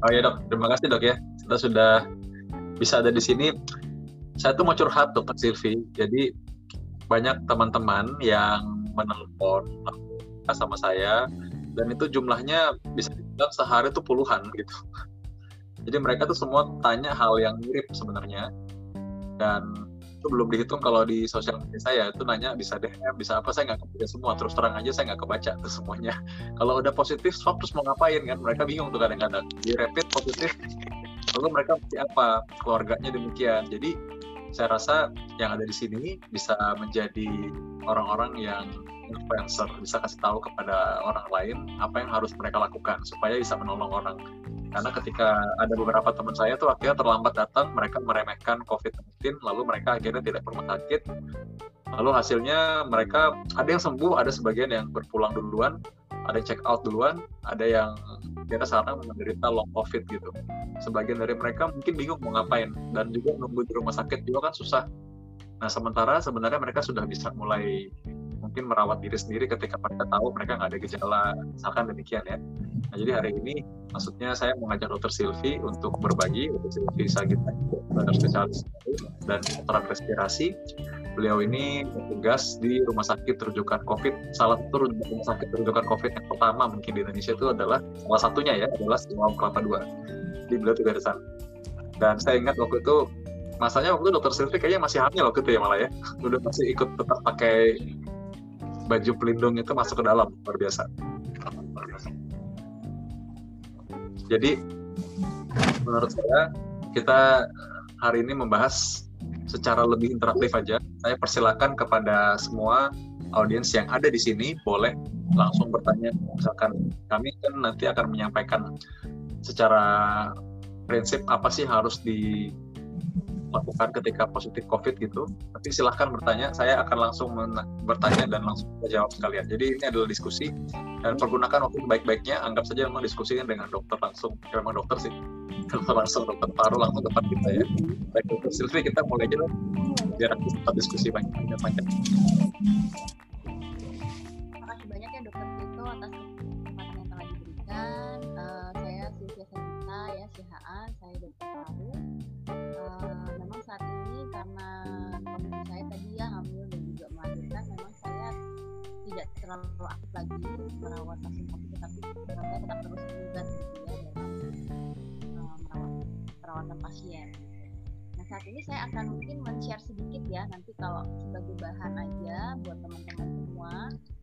Oh ya dok, terima kasih dok ya. Kita sudah bisa ada di sini. Saya tuh mau curhat dokter Silvi. Jadi banyak teman-teman yang menelpon sama saya dan itu jumlahnya bisa dibilang sehari itu puluhan gitu. Jadi mereka tuh semua tanya hal yang mirip sebenarnya dan itu belum dihitung kalau di sosial media saya. Itu nanya bisa DM bisa apa saya nggak kebaca semua. Terus terang aja saya nggak kebaca tuh semuanya. Kalau udah positif swab terus mau ngapain kan? Mereka bingung tuh kadang-kadang. Di rapid positif lalu mereka apa? Keluarganya demikian. Jadi saya rasa yang ada di sini bisa menjadi orang-orang yang influencer. Bisa kasih tahu kepada orang lain apa yang harus mereka lakukan supaya bisa menolong orang karena ketika ada beberapa teman saya tuh akhirnya terlambat datang mereka meremehkan COVID-19 lalu mereka akhirnya tidak perlu sakit. Lalu hasilnya mereka ada yang sembuh ada sebagian yang berpulang duluan ada yang check out duluan ada yang kita sekarang menderita long COVID gitu. Sebagian dari mereka mungkin bingung mau ngapain dan juga nunggu di rumah sakit juga kan susah. Nah sementara sebenarnya mereka sudah bisa mulai mungkin merawat diri sendiri ketika mereka tahu mereka nggak ada gejala misalkan demikian ya. Nah jadi hari ini maksudnya saya mengajak dokter Silvi untuk berbagi dokter Silvi Sagita dokter spesialis dan dokter respirasi. Beliau ini bertugas di rumah sakit rujukan COVID. Salah satu rumah sakit rujukan COVID yang pertama mungkin di Indonesia itu adalah salah satunya ya adalah Siloam Kelapa Dua. Di beliau juga di sana. Dan saya ingat waktu itu masanya waktu itu dokter Silvi kayaknya masih hamil waktu itu ya malah ya. Udah masih ikut tetap pakai baju pelindung itu masuk ke dalam luar biasa. Jadi menurut saya kita hari ini membahas secara lebih interaktif aja. Saya persilakan kepada semua audiens yang ada di sini boleh langsung bertanya. Misalkan kami kan nanti akan menyampaikan secara prinsip apa sih harus di lakukan ketika positif COVID gitu. Tapi silahkan bertanya, saya akan langsung bertanya dan langsung jawab sekalian. Jadi ini adalah diskusi dan pergunakan waktu baik-baiknya. Anggap saja memang diskusikan dengan dokter langsung. Ya, memang dokter sih, dokter langsung, dokter paru langsung depan kita ya. Baik dokter Silvi, kita mulai aja. Biar kita sempat diskusi banyak-banyak. Terima kasih banyak ya dokter Tito atas kesempatan yang telah diberikan. Uh, saya Sylvia Sanita ya, CHA, saya dokter paru karena kondisi saya tadi ya hamil dan juga melahirkan memang saya tidak terlalu aktif lagi merawat pasien covid tetapi saya tetap terus terlibat gitu ya dalam uh, merawat perawatan pasien. Nah saat ini saya akan mungkin men-share sedikit ya nanti kalau sebagai bahan aja buat teman-teman semua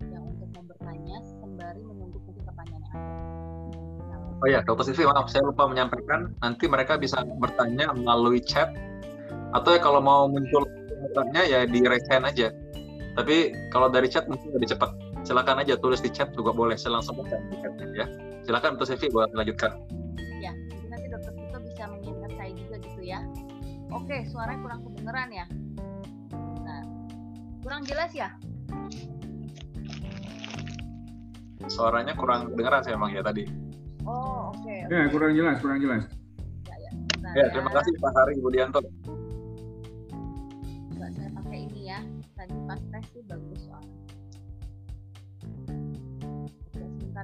yang untuk mau bertanya sembari menunggu mungkin pertanyaan yang ada. Oh ya, Dokter Silvi, maaf saya lupa menyampaikan. Nanti mereka bisa bertanya melalui chat atau ya kalau mau muncul pertanyaannya ya di raise hand aja. Tapi kalau dari chat mungkin lebih cepat. Silakan aja tulis di chat juga boleh. Saya langsung baca di chatnya ya. Silakan Dokter Silvi buat lanjutkan. Ya, nanti Dokter Tito bisa mengingat saya juga gitu ya. Oke, suaranya kurang kedengeran ya. Nah, kurang jelas ya? Suaranya kurang kedengeran saya emang ya tadi. Oh, oke. Okay, okay. Ya, kurang jelas, kurang jelas. Ya, ya. ya terima kasih Pak Hari Budianto.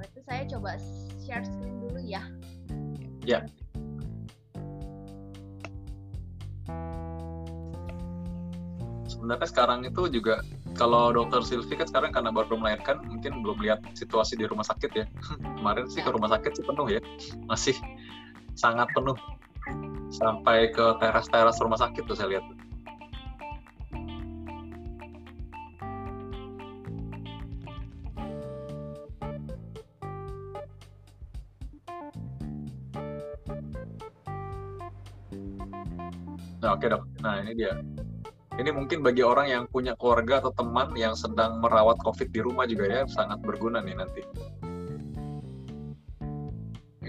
Itu saya coba share screen dulu ya. Ya. Sebenarnya sekarang itu juga kalau dokter Silvi kan sekarang karena baru melahirkan mungkin belum lihat situasi di rumah sakit ya kemarin sih ke rumah sakit sih penuh ya masih sangat penuh sampai ke teras-teras rumah sakit tuh saya lihat Nah, oke dok. Nah ini dia ini mungkin bagi orang yang punya keluarga atau teman yang sedang merawat COVID di rumah juga ya sangat berguna nih nanti.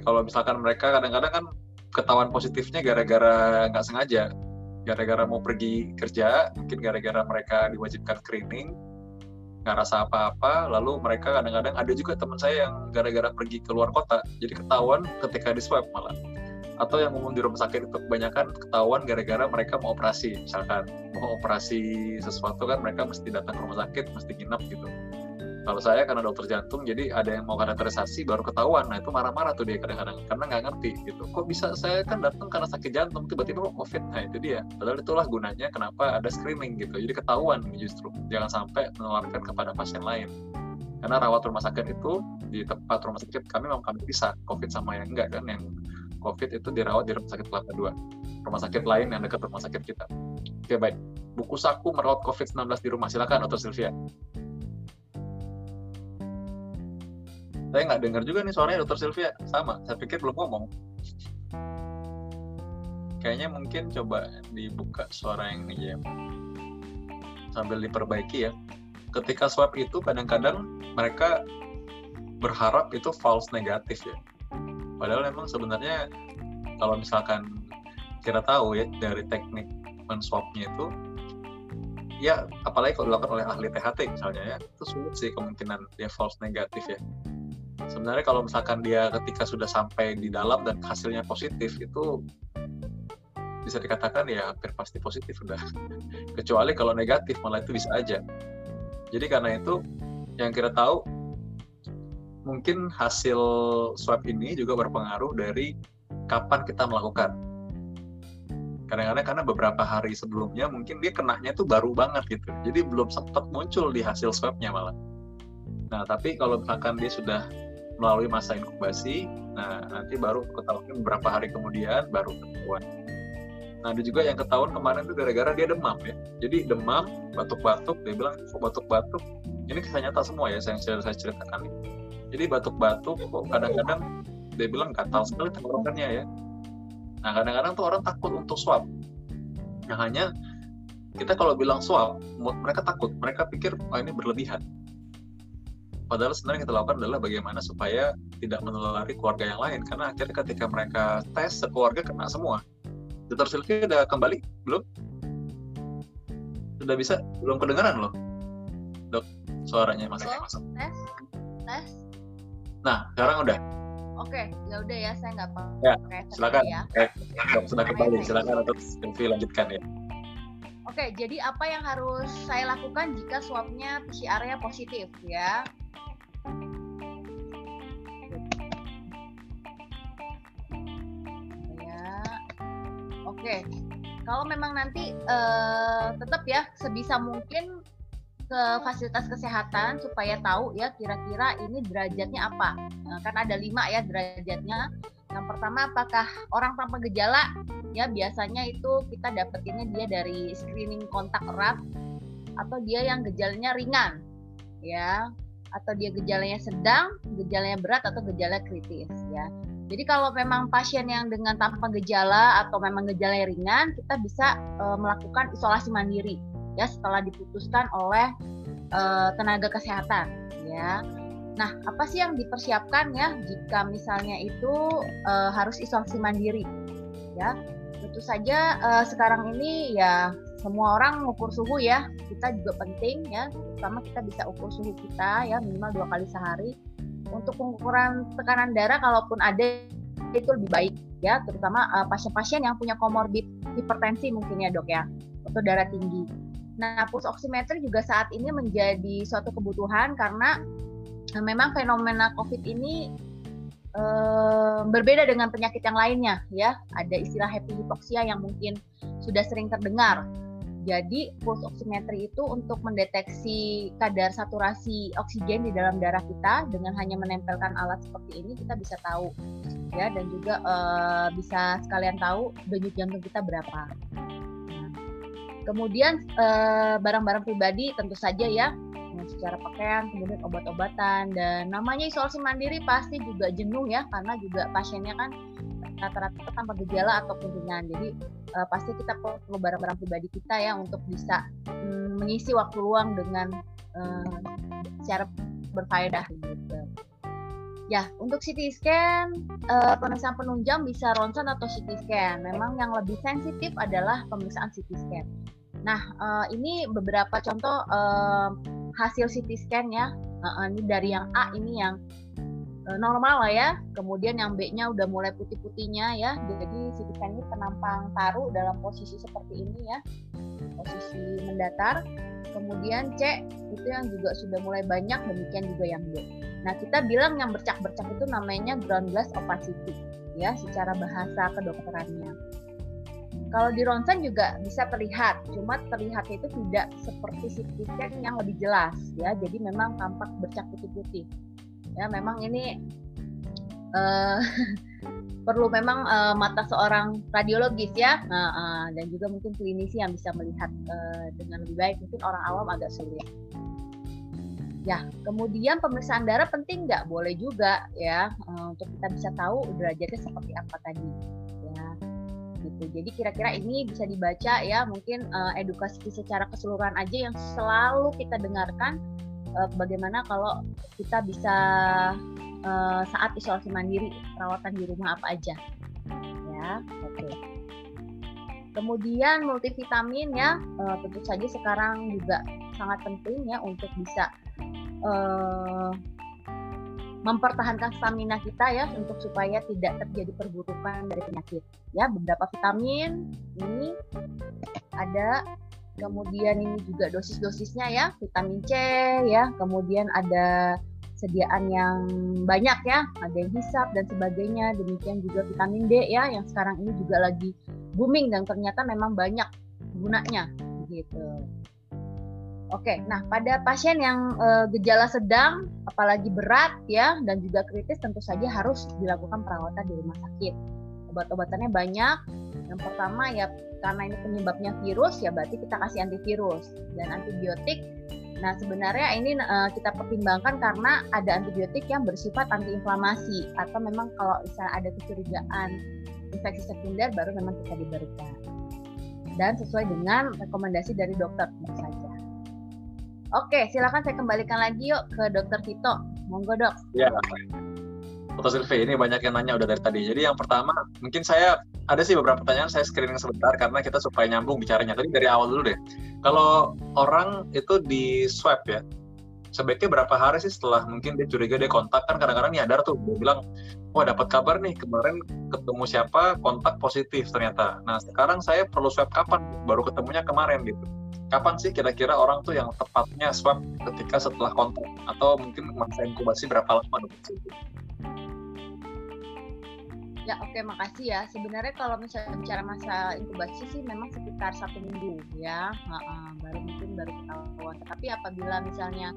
Kalau misalkan mereka kadang-kadang kan ketahuan positifnya gara-gara nggak sengaja, gara-gara mau pergi kerja, mungkin gara-gara mereka diwajibkan screening, nggak rasa apa-apa, lalu mereka kadang-kadang ada juga teman saya yang gara-gara pergi ke luar kota, jadi ketahuan ketika di swab malah atau yang umum di rumah sakit itu kebanyakan ketahuan gara-gara mereka mau operasi. Misalkan mau operasi sesuatu kan mereka mesti datang ke rumah sakit mesti nginep gitu. Kalau saya karena dokter jantung jadi ada yang mau karakterisasi baru ketahuan. Nah itu marah-marah tuh dia kadang-kadang karena nggak ngerti gitu. Kok bisa? Saya kan datang karena sakit jantung tiba-tiba kok covid? Nah itu dia. Padahal itulah gunanya kenapa ada screening gitu. Jadi ketahuan justru. Jangan sampai menularkan kepada pasien lain. Karena rawat rumah sakit itu di tempat rumah sakit kami memang kami bisa. Covid sama yang enggak kan yang covid itu dirawat di rumah sakit kelapa 2 rumah sakit lain yang dekat rumah sakit kita oke baik buku saku merawat covid-19 di rumah silakan dokter Sylvia Saya nggak dengar juga nih suaranya Dokter Sylvia. Sama, saya pikir belum ngomong. Kayaknya mungkin coba dibuka suara yang ini ya. Sambil diperbaiki ya. Ketika swab itu kadang-kadang mereka berharap itu false negatif ya. Padahal memang sebenarnya kalau misalkan kita tahu ya dari teknik menswabnya itu ya apalagi kalau dilakukan oleh ahli THT misalnya ya itu sulit sih kemungkinan dia false negatif ya. Sebenarnya kalau misalkan dia ketika sudah sampai di dalam dan hasilnya positif itu bisa dikatakan ya hampir pasti positif udah. Kecuali kalau negatif malah itu bisa aja. Jadi karena itu yang kita tahu mungkin hasil swab ini juga berpengaruh dari kapan kita melakukan kadang-kadang karena beberapa hari sebelumnya mungkin dia kenanya itu baru banget gitu jadi belum sempat muncul di hasil swabnya malah nah tapi kalau misalkan dia sudah melalui masa inkubasi. Nah, nanti baru ketahuan beberapa hari kemudian baru ketahuan. Nah, ada juga yang ketahuan kemarin itu gara-gara dia demam ya. Jadi demam, batuk-batuk, dia bilang kok batuk-batuk. Ini kisah nyata semua ya yang saya, ceritakan. Jadi batuk-batuk kok kadang-kadang dia bilang gatal sekali tenggorokannya ya. Nah, kadang-kadang tuh orang takut untuk swab. Nah, hanya kita kalau bilang swab, mereka takut, mereka pikir oh ini berlebihan Padahal sebenarnya kita lakukan adalah bagaimana supaya tidak menulari keluarga yang lain. Karena akhirnya ketika mereka tes, sekeluarga kena semua. Dokter Sylvia udah kembali? Belum? Sudah bisa? Belum kedengaran loh? Dok, suaranya masih masuk. Tes? Tes? Nah, sekarang udah. Oke, ya udah ya, saya nggak apa. Ya, silakan. Ya. Eh, sudah kembali. Silakan untuk Sylvia lanjutkan ya. Oke, jadi apa yang harus saya lakukan jika swabnya PCR-nya positif ya? Ya, oke. Kalau memang nanti uh, tetap ya sebisa mungkin ke fasilitas kesehatan supaya tahu ya kira-kira ini derajatnya apa. Nah, kan ada lima ya derajatnya. Yang pertama apakah orang tanpa gejala? Ya biasanya itu kita dapetinnya dia dari screening kontak erat atau dia yang gejalanya ringan. Ya, atau dia gejalanya sedang, gejalanya berat atau gejala kritis ya. Jadi kalau memang pasien yang dengan tanpa gejala atau memang gejalanya ringan, kita bisa e, melakukan isolasi mandiri ya setelah diputuskan oleh e, tenaga kesehatan ya. Nah, apa sih yang dipersiapkan ya jika misalnya itu e, harus isolasi mandiri ya? Tentu saja e, sekarang ini ya semua orang mengukur suhu ya kita juga penting ya terutama kita bisa ukur suhu kita ya minimal dua kali sehari untuk pengukuran tekanan darah kalaupun ada itu lebih baik ya terutama pasien eh, pasien-pasien yang punya komorbid hipertensi mungkin ya dok ya atau darah tinggi nah pulse oximetry juga saat ini menjadi suatu kebutuhan karena uh, memang fenomena covid ini uh, berbeda dengan penyakit yang lainnya ya. Ada istilah happy hypoxia yang mungkin sudah sering terdengar. Jadi pulse oximetry itu untuk mendeteksi kadar saturasi oksigen di dalam darah kita dengan hanya menempelkan alat seperti ini kita bisa tahu ya. Dan juga uh, bisa sekalian tahu denyut jantung kita berapa. Kemudian barang barang-barang pribadi tentu saja ya secara pakaian, kemudian obat-obatan dan namanya isolasi mandiri pasti juga jenuh ya karena juga pasiennya kan rata-rata tanpa gejala ataupun ringan. Jadi uh, pasti kita perlu barang-barang pribadi kita ya untuk bisa um, mengisi waktu luang dengan uh, secara berfaedah gitu. Ya, untuk CT scan, uh, pemeriksaan penunjang bisa ronsen atau CT scan. Memang yang lebih sensitif adalah pemeriksaan CT scan. Nah, uh, ini beberapa contoh uh, hasil CT scan ya. Uh, ini dari yang A ini yang Eh, normal lah ya. Kemudian yang B-nya udah mulai putih-putihnya ya. Jadi si ikan ini penampang paru dalam posisi seperti ini ya. Posisi mendatar. Kemudian C itu yang juga sudah mulai banyak, demikian juga yang D. Nah, kita bilang yang bercak-bercak itu namanya ground glass opacity, ya, secara bahasa kedokterannya. Kalau di ronsen juga bisa terlihat, cuma terlihatnya itu tidak seperti CT scan yang lebih jelas, ya. Jadi memang tampak bercak putih-putih. Ya, memang ini uh, perlu memang uh, mata seorang radiologis ya. Uh, uh, dan juga mungkin klinisi yang bisa melihat uh, dengan lebih baik. Mungkin orang awam agak sulit. Ya kemudian pemeriksaan darah penting nggak? Boleh juga ya. Uh, untuk kita bisa tahu derajatnya seperti apa tadi. Ya gitu. Jadi kira-kira ini bisa dibaca ya. Mungkin uh, edukasi secara keseluruhan aja yang selalu kita dengarkan uh, bagaimana kalau kita bisa uh, saat isolasi mandiri perawatan di rumah apa aja ya oke okay. kemudian multivitamin ya uh, tentu saja sekarang juga sangat penting ya untuk bisa uh, mempertahankan stamina kita ya untuk supaya tidak terjadi perburukan dari penyakit ya beberapa vitamin ini ada kemudian ini juga dosis-dosisnya ya vitamin C ya kemudian ada sediaan yang banyak ya, ada yang hisap dan sebagainya. Demikian juga vitamin D ya, yang sekarang ini juga lagi booming dan ternyata memang banyak gunanya gitu. Oke, nah pada pasien yang e, gejala sedang, apalagi berat ya, dan juga kritis tentu saja harus dilakukan perawatan di rumah sakit. Obat-obatannya banyak. Yang pertama ya karena ini penyebabnya virus ya berarti kita kasih antivirus dan antibiotik Nah, sebenarnya ini uh, kita pertimbangkan karena ada antibiotik yang bersifat antiinflamasi atau memang kalau misalnya ada kecurigaan infeksi sekunder baru memang kita diberikan. Dan sesuai dengan rekomendasi dari dokter saja. Oke, silakan saya kembalikan lagi yuk ke dokter Tito. Monggo dok. Ya, Dokter Silvi, ini banyak yang nanya udah dari tadi. Jadi yang pertama, mungkin saya ada sih beberapa pertanyaan saya screening sebentar karena kita supaya nyambung bicaranya. Tadi dari awal dulu deh. Kalau orang itu di swab ya, sebaiknya berapa hari sih setelah mungkin dia curiga dia kontak kan kadang-kadang nyadar tuh dia bilang wah dapat kabar nih kemarin ketemu siapa kontak positif ternyata nah sekarang saya perlu swab kapan baru ketemunya kemarin gitu kapan sih kira-kira orang tuh yang tepatnya swab ketika setelah kontak atau mungkin masa inkubasi berapa lama gitu Ya oke okay, makasih ya. Sebenarnya kalau misalnya bicara masa inkubasi sih memang sekitar satu minggu ya, uh, uh, baru mungkin baru ketahuan. Tapi apabila misalnya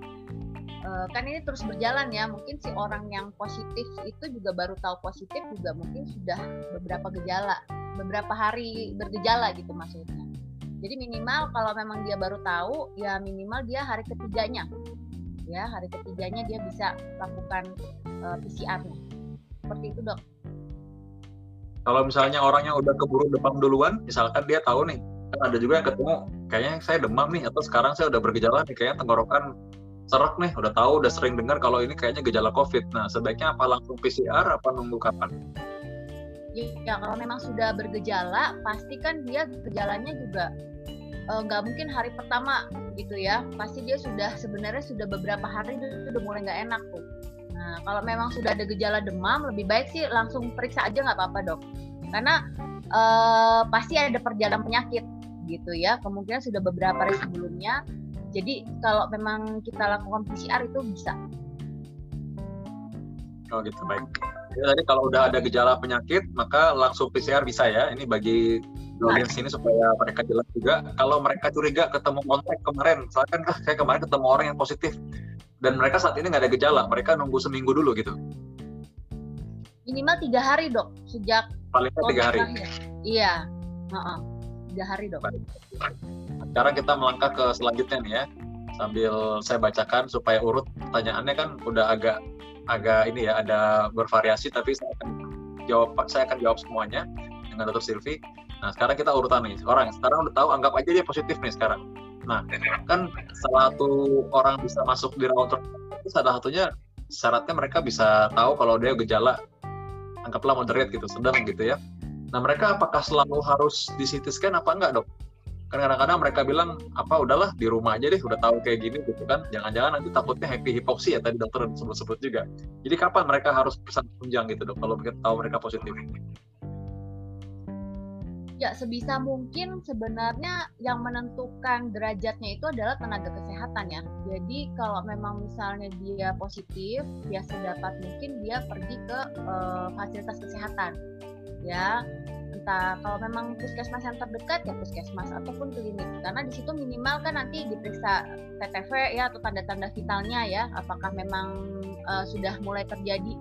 uh, kan ini terus berjalan ya, mungkin si orang yang positif itu juga baru tahu positif juga mungkin sudah beberapa gejala, beberapa hari bergejala gitu maksudnya. Jadi minimal kalau memang dia baru tahu ya minimal dia hari ketiganya, ya hari ketiganya dia bisa lakukan uh, PCR-nya. Seperti itu dok. Kalau misalnya orangnya udah keburu demam duluan, misalkan dia tahu nih, kan ada juga yang ketemu, kayaknya saya demam nih, atau sekarang saya udah bergejala nih, kayaknya tenggorokan serak nih, udah tahu, udah sering dengar kalau ini kayaknya gejala COVID. Nah, sebaiknya apa langsung PCR, apa nunggu kapan? Ya, kalau memang sudah bergejala, pasti kan dia gejalanya juga eh, nggak uh, mungkin hari pertama gitu ya. Pasti dia sudah sebenarnya sudah beberapa hari itu udah mulai nggak enak tuh Nah, kalau memang sudah ada gejala demam, lebih baik sih langsung periksa aja nggak apa-apa dok. Karena uh, pasti ada perjalanan penyakit gitu ya. Kemungkinan sudah beberapa hari sebelumnya. Jadi kalau memang kita lakukan PCR itu bisa. Oh gitu baik. Ya, tadi kalau udah ada gejala penyakit maka langsung PCR bisa ya. Ini bagi audiens ini supaya mereka jelas juga. Kalau mereka curiga ketemu kontak kemarin, soalnya kan ah, saya kemarin ketemu orang yang positif, dan mereka saat ini nggak ada gejala mereka nunggu seminggu dulu gitu. Minimal tiga hari dok sejak paling tiga hari. iya. Uh-uh. tiga hari dok. Sekarang kita melangkah ke selanjutnya nih ya. Sambil saya bacakan supaya urut pertanyaannya kan udah agak agak ini ya ada bervariasi tapi saya akan jawab saya akan jawab semuanya dengan Dr. Silvi. Nah sekarang kita urutan nih orang sekarang udah tahu anggap aja dia positif nih sekarang Nah, kan salah satu orang bisa masuk di router itu salah satunya syaratnya mereka bisa tahu kalau dia gejala anggaplah moderate gitu, sedang gitu ya. Nah, mereka apakah selalu harus di CT scan apa enggak, Dok? Kan kadang-kadang mereka bilang apa udahlah di rumah aja deh udah tahu kayak gini gitu kan. Jangan-jangan nanti takutnya happy hipoksi ya tadi dokter sebut-sebut juga. Jadi kapan mereka harus pesan tunjang gitu, Dok, kalau kita tahu mereka positif? Ya, sebisa mungkin sebenarnya yang menentukan derajatnya itu adalah tenaga kesehatan ya. Jadi kalau memang misalnya dia positif, ya sedapat mungkin dia pergi ke uh, fasilitas kesehatan. Ya, entah kalau memang puskesmas yang terdekat ya puskesmas ataupun klinik. Karena di situ minimal kan nanti diperiksa TTV ya atau tanda-tanda vitalnya ya, apakah memang uh, sudah mulai terjadi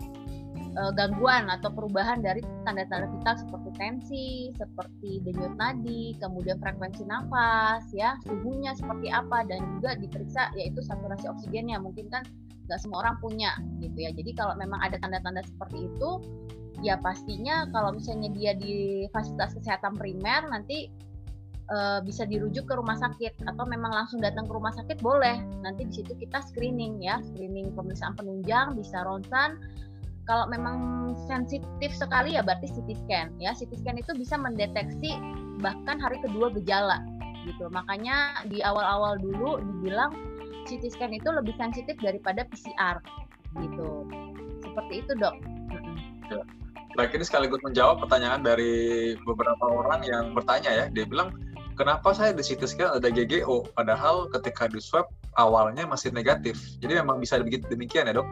uh, gangguan atau perubahan dari tanda-tanda vital seperti tensi, seperti denyut nadi, kemudian frekuensi nafas, ya suhunya seperti apa dan juga diperiksa yaitu saturasi oksigennya. Mungkin kan nggak semua orang punya gitu ya. Jadi kalau memang ada tanda-tanda seperti itu, ya pastinya kalau misalnya dia di fasilitas kesehatan primer nanti uh, bisa dirujuk ke rumah sakit. Atau memang langsung datang ke rumah sakit boleh. Nanti di situ kita screening ya, screening pemeriksaan penunjang, bisa ronsen. Kalau memang sensitif sekali ya berarti CT scan ya. CT scan itu bisa mendeteksi bahkan hari kedua gejala gitu. Makanya di awal-awal dulu dibilang CT scan itu lebih sensitif daripada PCR gitu. Seperti itu dok Baik ini sekaligus menjawab pertanyaan dari beberapa orang yang bertanya ya. Dia bilang kenapa saya di CT scan ada GGO padahal ketika di swab awalnya masih negatif. Jadi memang bisa begitu demikian ya dok?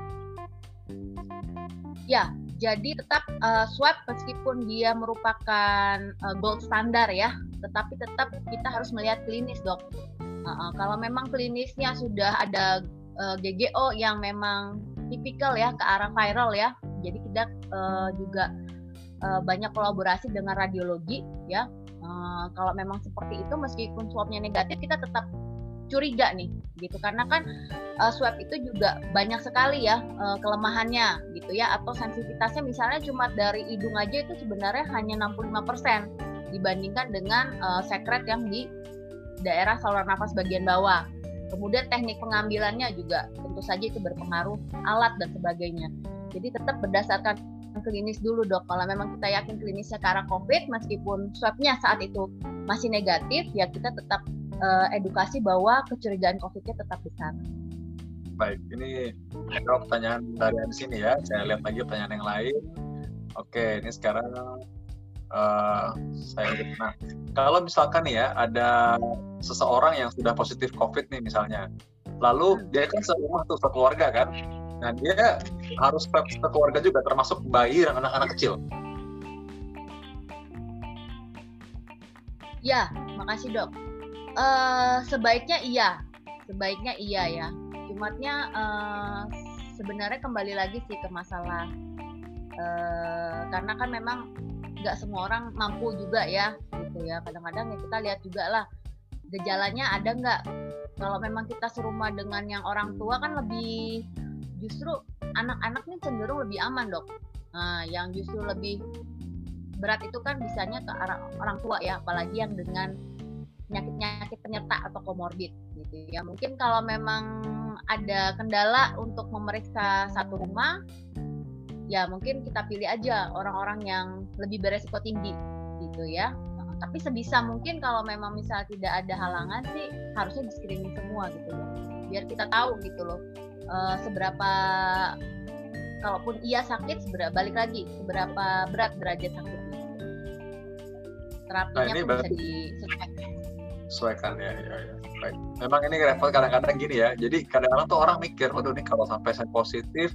Ya, jadi tetap uh, swab meskipun dia merupakan uh, gold standar ya, tetapi tetap kita harus melihat klinis dok. Uh, uh, kalau memang klinisnya sudah ada uh, GGO yang memang tipikal ya ke arah viral ya, jadi kita uh, juga uh, banyak kolaborasi dengan radiologi ya. Uh, kalau memang seperti itu meskipun swabnya negatif kita tetap curiga nih gitu karena kan uh, swab itu juga banyak sekali ya uh, kelemahannya gitu ya atau sensitivitasnya misalnya cuma dari hidung aja itu sebenarnya hanya 65% dibandingkan dengan uh, sekret yang di daerah saluran nafas bagian bawah. Kemudian teknik pengambilannya juga tentu saja itu berpengaruh alat dan sebagainya. Jadi tetap berdasarkan klinis dulu dok. Kalau memang kita yakin klinisnya ke arah COVID, meskipun swabnya saat itu masih negatif, ya kita tetap uh, edukasi bahwa kecurigaan COVID-nya tetap besar. Baik, ini ada pertanyaan dari sini ya. Saya lihat lagi pertanyaan yang lain. Oke, ini sekarang uh, saya nah kalau misalkan ya ada seseorang yang sudah positif COVID nih misalnya, lalu dia kan serumah tuh sekeluarga kan, nah dia harus swab sekeluarga juga termasuk bayi dan anak-anak kecil. Ya, makasih dok. Uh, sebaiknya iya, sebaiknya iya ya. Cumatnya uh, sebenarnya kembali lagi sih ke masalah uh, karena kan memang nggak semua orang mampu juga ya, gitu ya. Kadang-kadang ya kita lihat juga lah gejalanya ada nggak. Kalau memang kita serumah dengan yang orang tua kan lebih justru anak-anak nih cenderung lebih aman dok. Nah, yang justru lebih berat itu kan bisanya ke arah orang tua ya, apalagi yang dengan penyakit-penyakit penyerta atau komorbid gitu ya. Mungkin kalau memang ada kendala untuk memeriksa satu rumah, ya mungkin kita pilih aja orang-orang yang lebih beresiko tinggi gitu ya. Tapi sebisa mungkin kalau memang misal tidak ada halangan sih harusnya di screening semua gitu loh. Biar kita tahu gitu loh uh, seberapa kalaupun ia sakit seberapa balik lagi seberapa berat derajat sakitnya. Terapinya nah, bisa disesuaikan sesuaikan ya, ya, ya. Baik. Memang ini repot kadang-kadang gini ya. Jadi kadang-kadang tuh orang mikir, waduh nih kalau sampai saya positif,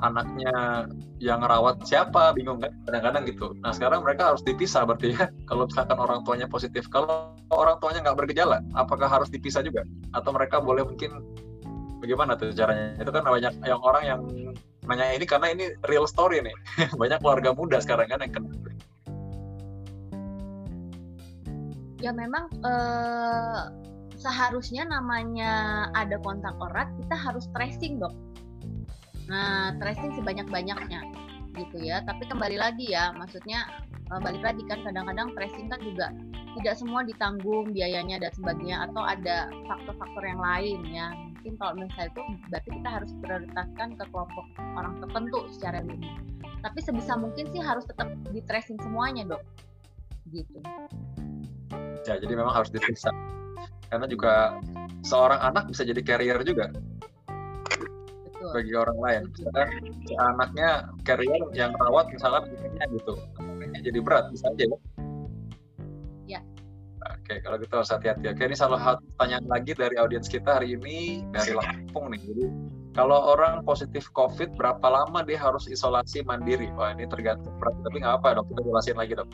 anaknya yang ngerawat siapa? Bingung kan? Kadang-kadang gitu. Nah sekarang mereka harus dipisah berarti ya. Kalau misalkan orang tuanya positif, kalau orang tuanya nggak bergejala, apakah harus dipisah juga? Atau mereka boleh mungkin bagaimana tuh caranya? Itu kan banyak yang orang yang nanya ini karena ini real story nih. banyak keluarga muda sekarang kan yang kena ya memang eh, seharusnya namanya ada kontak erat kita harus tracing dok. Nah tracing sebanyak-banyaknya gitu ya. Tapi kembali lagi ya, maksudnya eh, balik lagi kan kadang-kadang tracing kan juga tidak semua ditanggung biayanya dan sebagainya atau ada faktor-faktor yang lain ya. Mungkin kalau misalnya itu berarti kita harus prioritaskan ke kelompok orang tertentu secara lebih. Tapi sebisa mungkin sih harus tetap di tracing semuanya dok. Gitu ya jadi memang harus diperiksa karena juga seorang anak bisa jadi carrier juga Betul. bagi orang lain misalkan si anaknya carrier yang rawat begini gitu jadi berat bisa aja ya Oke, kalau gitu harus hati-hati. Oke, ini salah satu pertanyaan lagi dari audiens kita hari ini dari Lampung nih. Jadi, kalau orang positif COVID, berapa lama dia harus isolasi mandiri? Wah, ini tergantung berarti, tapi nggak apa dok, kita jelasin lagi dok.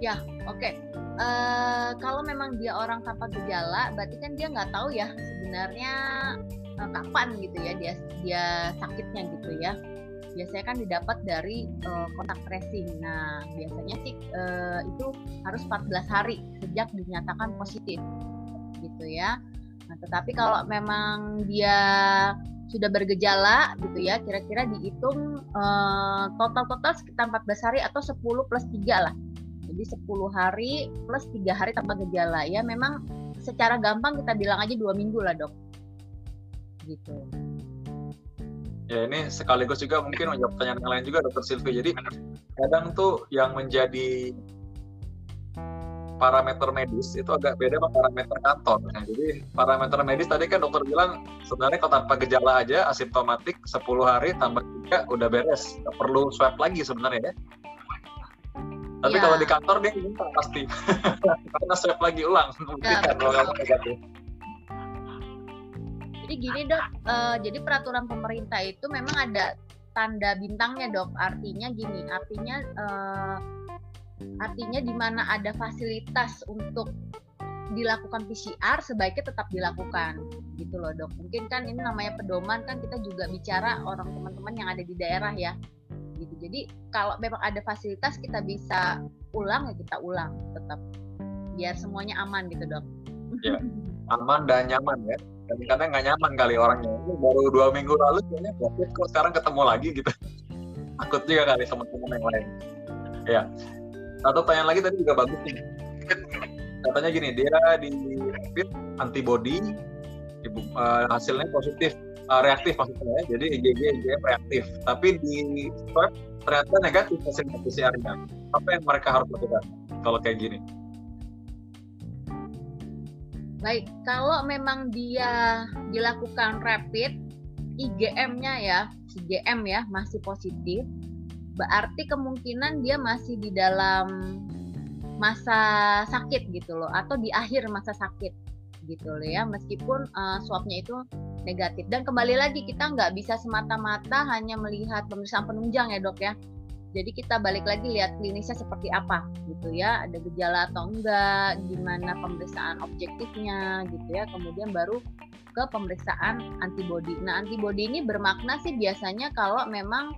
Ya, oke. Okay. Uh, eh, kalau memang dia orang tanpa gejala, berarti kan dia nggak tahu ya sebenarnya uh, kapan gitu ya dia dia sakitnya gitu ya biasanya kan didapat dari uh, kontak tracing. Nah, biasanya sih uh, itu harus 14 hari sejak dinyatakan positif, gitu ya. Nah, tetapi kalau memang dia sudah bergejala, gitu ya, kira-kira dihitung uh, total-total sekitar 14 hari atau 10 plus 3 lah. Jadi 10 hari plus 3 hari tanpa gejala. Ya, memang secara gampang kita bilang aja dua minggu lah dok. Gitu ya ini sekaligus juga mungkin menjawab pertanyaan yang lain juga dokter Silvi. Jadi kadang tuh yang menjadi parameter medis itu agak beda sama parameter kantor. Nah, jadi parameter medis tadi kan dokter bilang sebenarnya kalau tanpa gejala aja asimptomatik 10 hari tambah tiga udah beres. Nggak perlu swab lagi sebenarnya ya. Tapi ya. kalau di kantor dia minta pasti. Karena swab lagi ulang ya, kalau kamu negatif jadi gini dok, uh, jadi peraturan pemerintah itu memang ada tanda bintangnya dok. Artinya gini, artinya uh, artinya di mana ada fasilitas untuk dilakukan PCR sebaiknya tetap dilakukan gitu loh dok. Mungkin kan ini namanya pedoman kan kita juga bicara orang teman-teman yang ada di daerah ya gitu. Jadi kalau memang ada fasilitas kita bisa ulang ya kita ulang tetap biar semuanya aman gitu dok. Ya, aman dan nyaman ya kadang-kadang nggak nyaman kali orangnya. Baru dua minggu lalu kayaknya covid kok sekarang ketemu lagi gitu. Takut juga kali teman-teman yang lain. Ya. Satu pertanyaan lagi tadi juga bagus nih. Katanya gini dia di rapid antibody uh, hasilnya positif. Uh, reaktif maksudnya ya. jadi IgG IgM reaktif. Tapi di swab ternyata negatif hasil PCR-nya apa yang mereka harus lakukan kalau kayak gini Baik, kalau memang dia dilakukan rapid, IgM-nya ya, IgM ya masih positif, berarti kemungkinan dia masih di dalam masa sakit gitu loh, atau di akhir masa sakit gitu loh ya, meskipun uh, swabnya itu negatif. Dan kembali lagi kita nggak bisa semata-mata hanya melihat pemeriksaan penunjang ya dok ya, jadi kita balik lagi lihat klinisnya seperti apa gitu ya, ada gejala atau enggak, gimana pemeriksaan objektifnya gitu ya. Kemudian baru ke pemeriksaan antibodi. Nah, antibodi ini bermakna sih biasanya kalau memang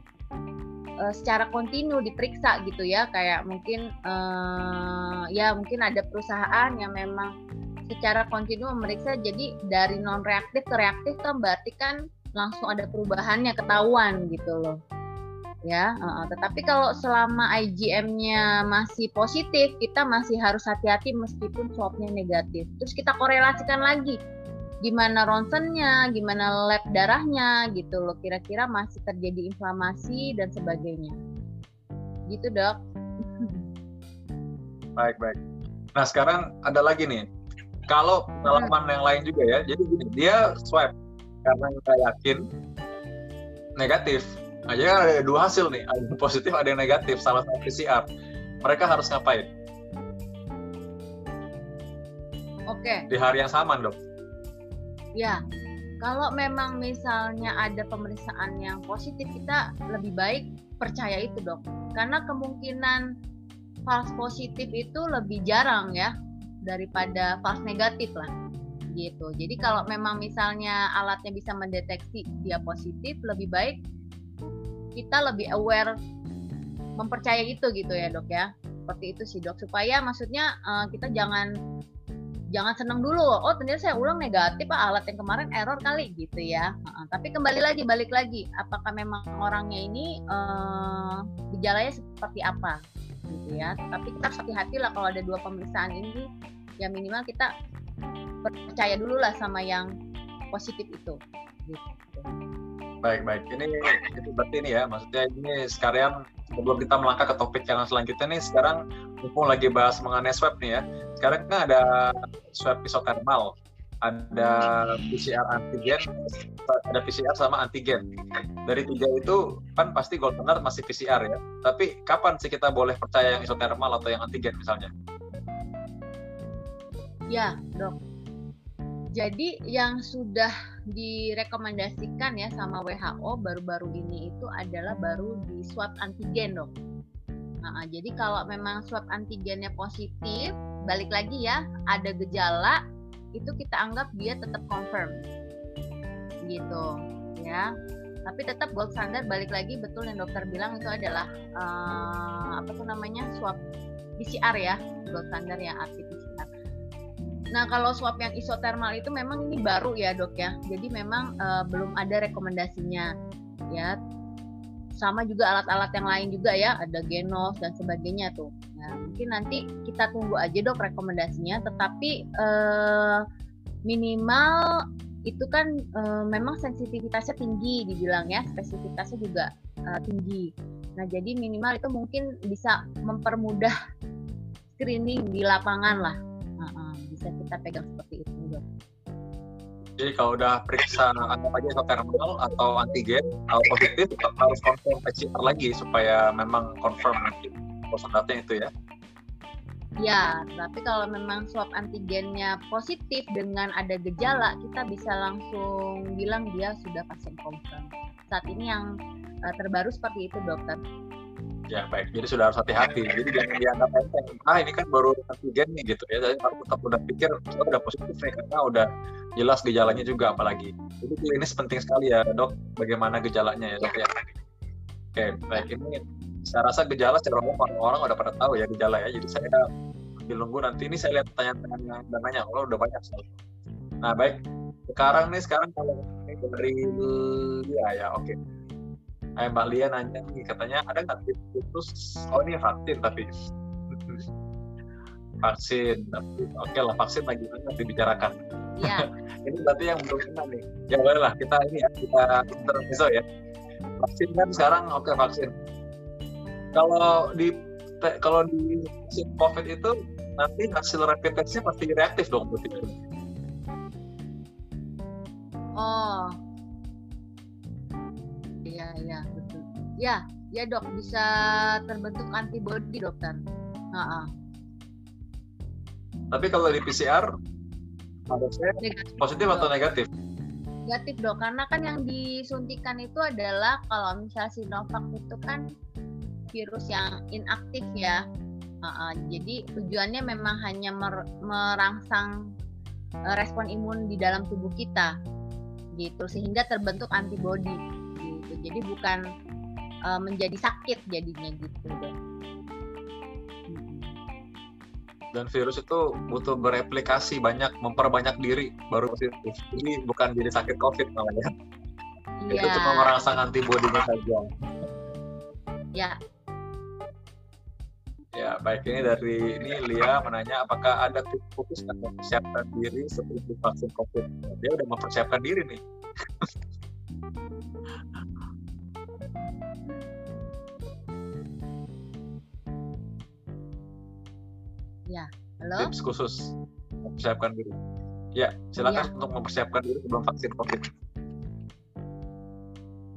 e, secara kontinu diperiksa gitu ya, kayak mungkin e, ya mungkin ada perusahaan yang memang secara kontinu memeriksa jadi dari non reaktif ke reaktif kan berarti kan langsung ada perubahannya ketahuan gitu loh ya. Uh, tetapi kalau selama IgM-nya masih positif, kita masih harus hati-hati meskipun swabnya negatif. Terus kita korelasikan lagi gimana ronsennya, gimana lab darahnya gitu loh. Kira-kira masih terjadi inflamasi dan sebagainya. Gitu, Dok. Baik, baik. Nah, sekarang ada lagi nih. Kalau pengalaman yang lain juga ya. Jadi gini, dia swab karena kita yakin negatif Aja kan ada dua hasil nih, ada yang positif, ada yang negatif, salah satu PCR. Mereka harus ngapain? Oke. Di hari yang sama, dok. Ya, kalau memang misalnya ada pemeriksaan yang positif, kita lebih baik percaya itu, dok. Karena kemungkinan false positif itu lebih jarang ya daripada false negatif lah gitu. Jadi kalau memang misalnya alatnya bisa mendeteksi dia positif, lebih baik kita lebih aware mempercayai itu gitu ya dok ya. Seperti itu sih dok. Supaya maksudnya uh, kita jangan jangan senang dulu oh ternyata saya ulang negatif pak alat yang kemarin error kali gitu ya. Uh, tapi kembali lagi balik lagi apakah memang orangnya ini uh, gejalanya seperti apa gitu ya. Tapi kita hati-hati lah kalau ada dua pemeriksaan ini ya minimal kita percaya dulu lah sama yang positif itu gitu. Baik, baik. Ini berarti ini ya, maksudnya ini sekarang sebelum kita melangkah ke topik yang selanjutnya nih, sekarang mumpung lagi bahas mengenai swab nih ya. Sekarang kan ada swab isotermal, ada PCR antigen, ada PCR sama antigen. Dari tiga itu kan pasti gold standard masih PCR ya. Tapi kapan sih kita boleh percaya yang isotermal atau yang antigen misalnya? Ya, dok. Jadi yang sudah direkomendasikan ya sama WHO baru-baru ini itu adalah baru di swab antigen, dok. Nah, jadi kalau memang swab antigennya positif, balik lagi ya, ada gejala, itu kita anggap dia tetap confirm gitu ya tapi tetap gold standard balik lagi betul yang dokter bilang itu adalah uh, apa tuh namanya swab PCR ya gold standard aktif PCR. Nah kalau swab yang isotermal itu memang ini baru ya dok ya, jadi memang uh, belum ada rekomendasinya ya. Sama juga alat-alat yang lain juga ya, ada genos dan sebagainya tuh. Nah mungkin nanti kita tunggu aja dok rekomendasinya, tetapi uh, minimal itu kan e, memang sensitivitasnya tinggi dibilang ya spesifitasnya juga e, tinggi nah jadi minimal itu mungkin bisa mempermudah screening di lapangan lah uh, bisa kita pegang seperti itu dok jadi kalau udah periksa anggap aja isotermal atau antigen atau positif harus confirm PCR lagi supaya memang confirm nanti itu ya Ya, tapi kalau memang swab antigennya positif dengan ada gejala, kita bisa langsung bilang dia sudah pasien confirm. Saat ini yang uh, terbaru seperti itu, dokter. Ya baik, jadi sudah harus hati-hati. Jadi jangan dianggap enteng. Ah ini kan baru antigen nih gitu ya. Jadi harus tetap udah pikir oh, udah positif nih karena udah jelas gejalanya juga apalagi. Jadi ini penting sekali ya dok. Bagaimana gejalanya ya dok ya. Oke baik ini saya rasa gejala secara umum orang-orang udah pada tahu ya gejala ya. Jadi saya nunggu nanti ini saya lihat pertanyaan dan nanya kalau udah banyak sekali. Nah baik, sekarang nih sekarang kalau dari ya ya oke. Okay. Eh, Mbak Lia nanya nih katanya ada nggak tips khusus? Oh ini vaksin tapi vaksin tapi oke okay lah vaksin lagi nanti dibicarakan. Ya. ini berarti yang belum kena nih. Ya boleh lah kita ini ya kita terus ya. Vaksin kan sekarang oke okay, vaksin. Kalau di kalau di vaksin COVID itu nanti hasil rapid testnya pasti reaktif dong berarti oh iya iya betul. Ya ya dok bisa terbentuk antibody dokter. Tapi kalau di PCR negatif, positif atau negatif? Negatif dok karena kan yang disuntikan itu adalah kalau misalnya Sinovac itu kan virus yang inaktif ya. Uh, uh, jadi tujuannya memang hanya mer merangsang uh, respon imun di dalam tubuh kita, gitu. Sehingga terbentuk antibodi. Jadi bukan uh, menjadi sakit jadinya gitu dong. Dan virus itu butuh bereplikasi banyak, memperbanyak diri baru positif. Jadi bukan jadi sakit COVID malah ya. Itu cuma merangsang antibodinya saja. Ya, Ya, baik ini dari ini Lia menanya apakah ada tips fokus atau mempersiapkan diri sebelum vaksin COVID. Dia udah mempersiapkan diri nih. ya, halo. Tips khusus mempersiapkan diri. Ya, silakan ya. untuk mempersiapkan diri sebelum vaksin COVID.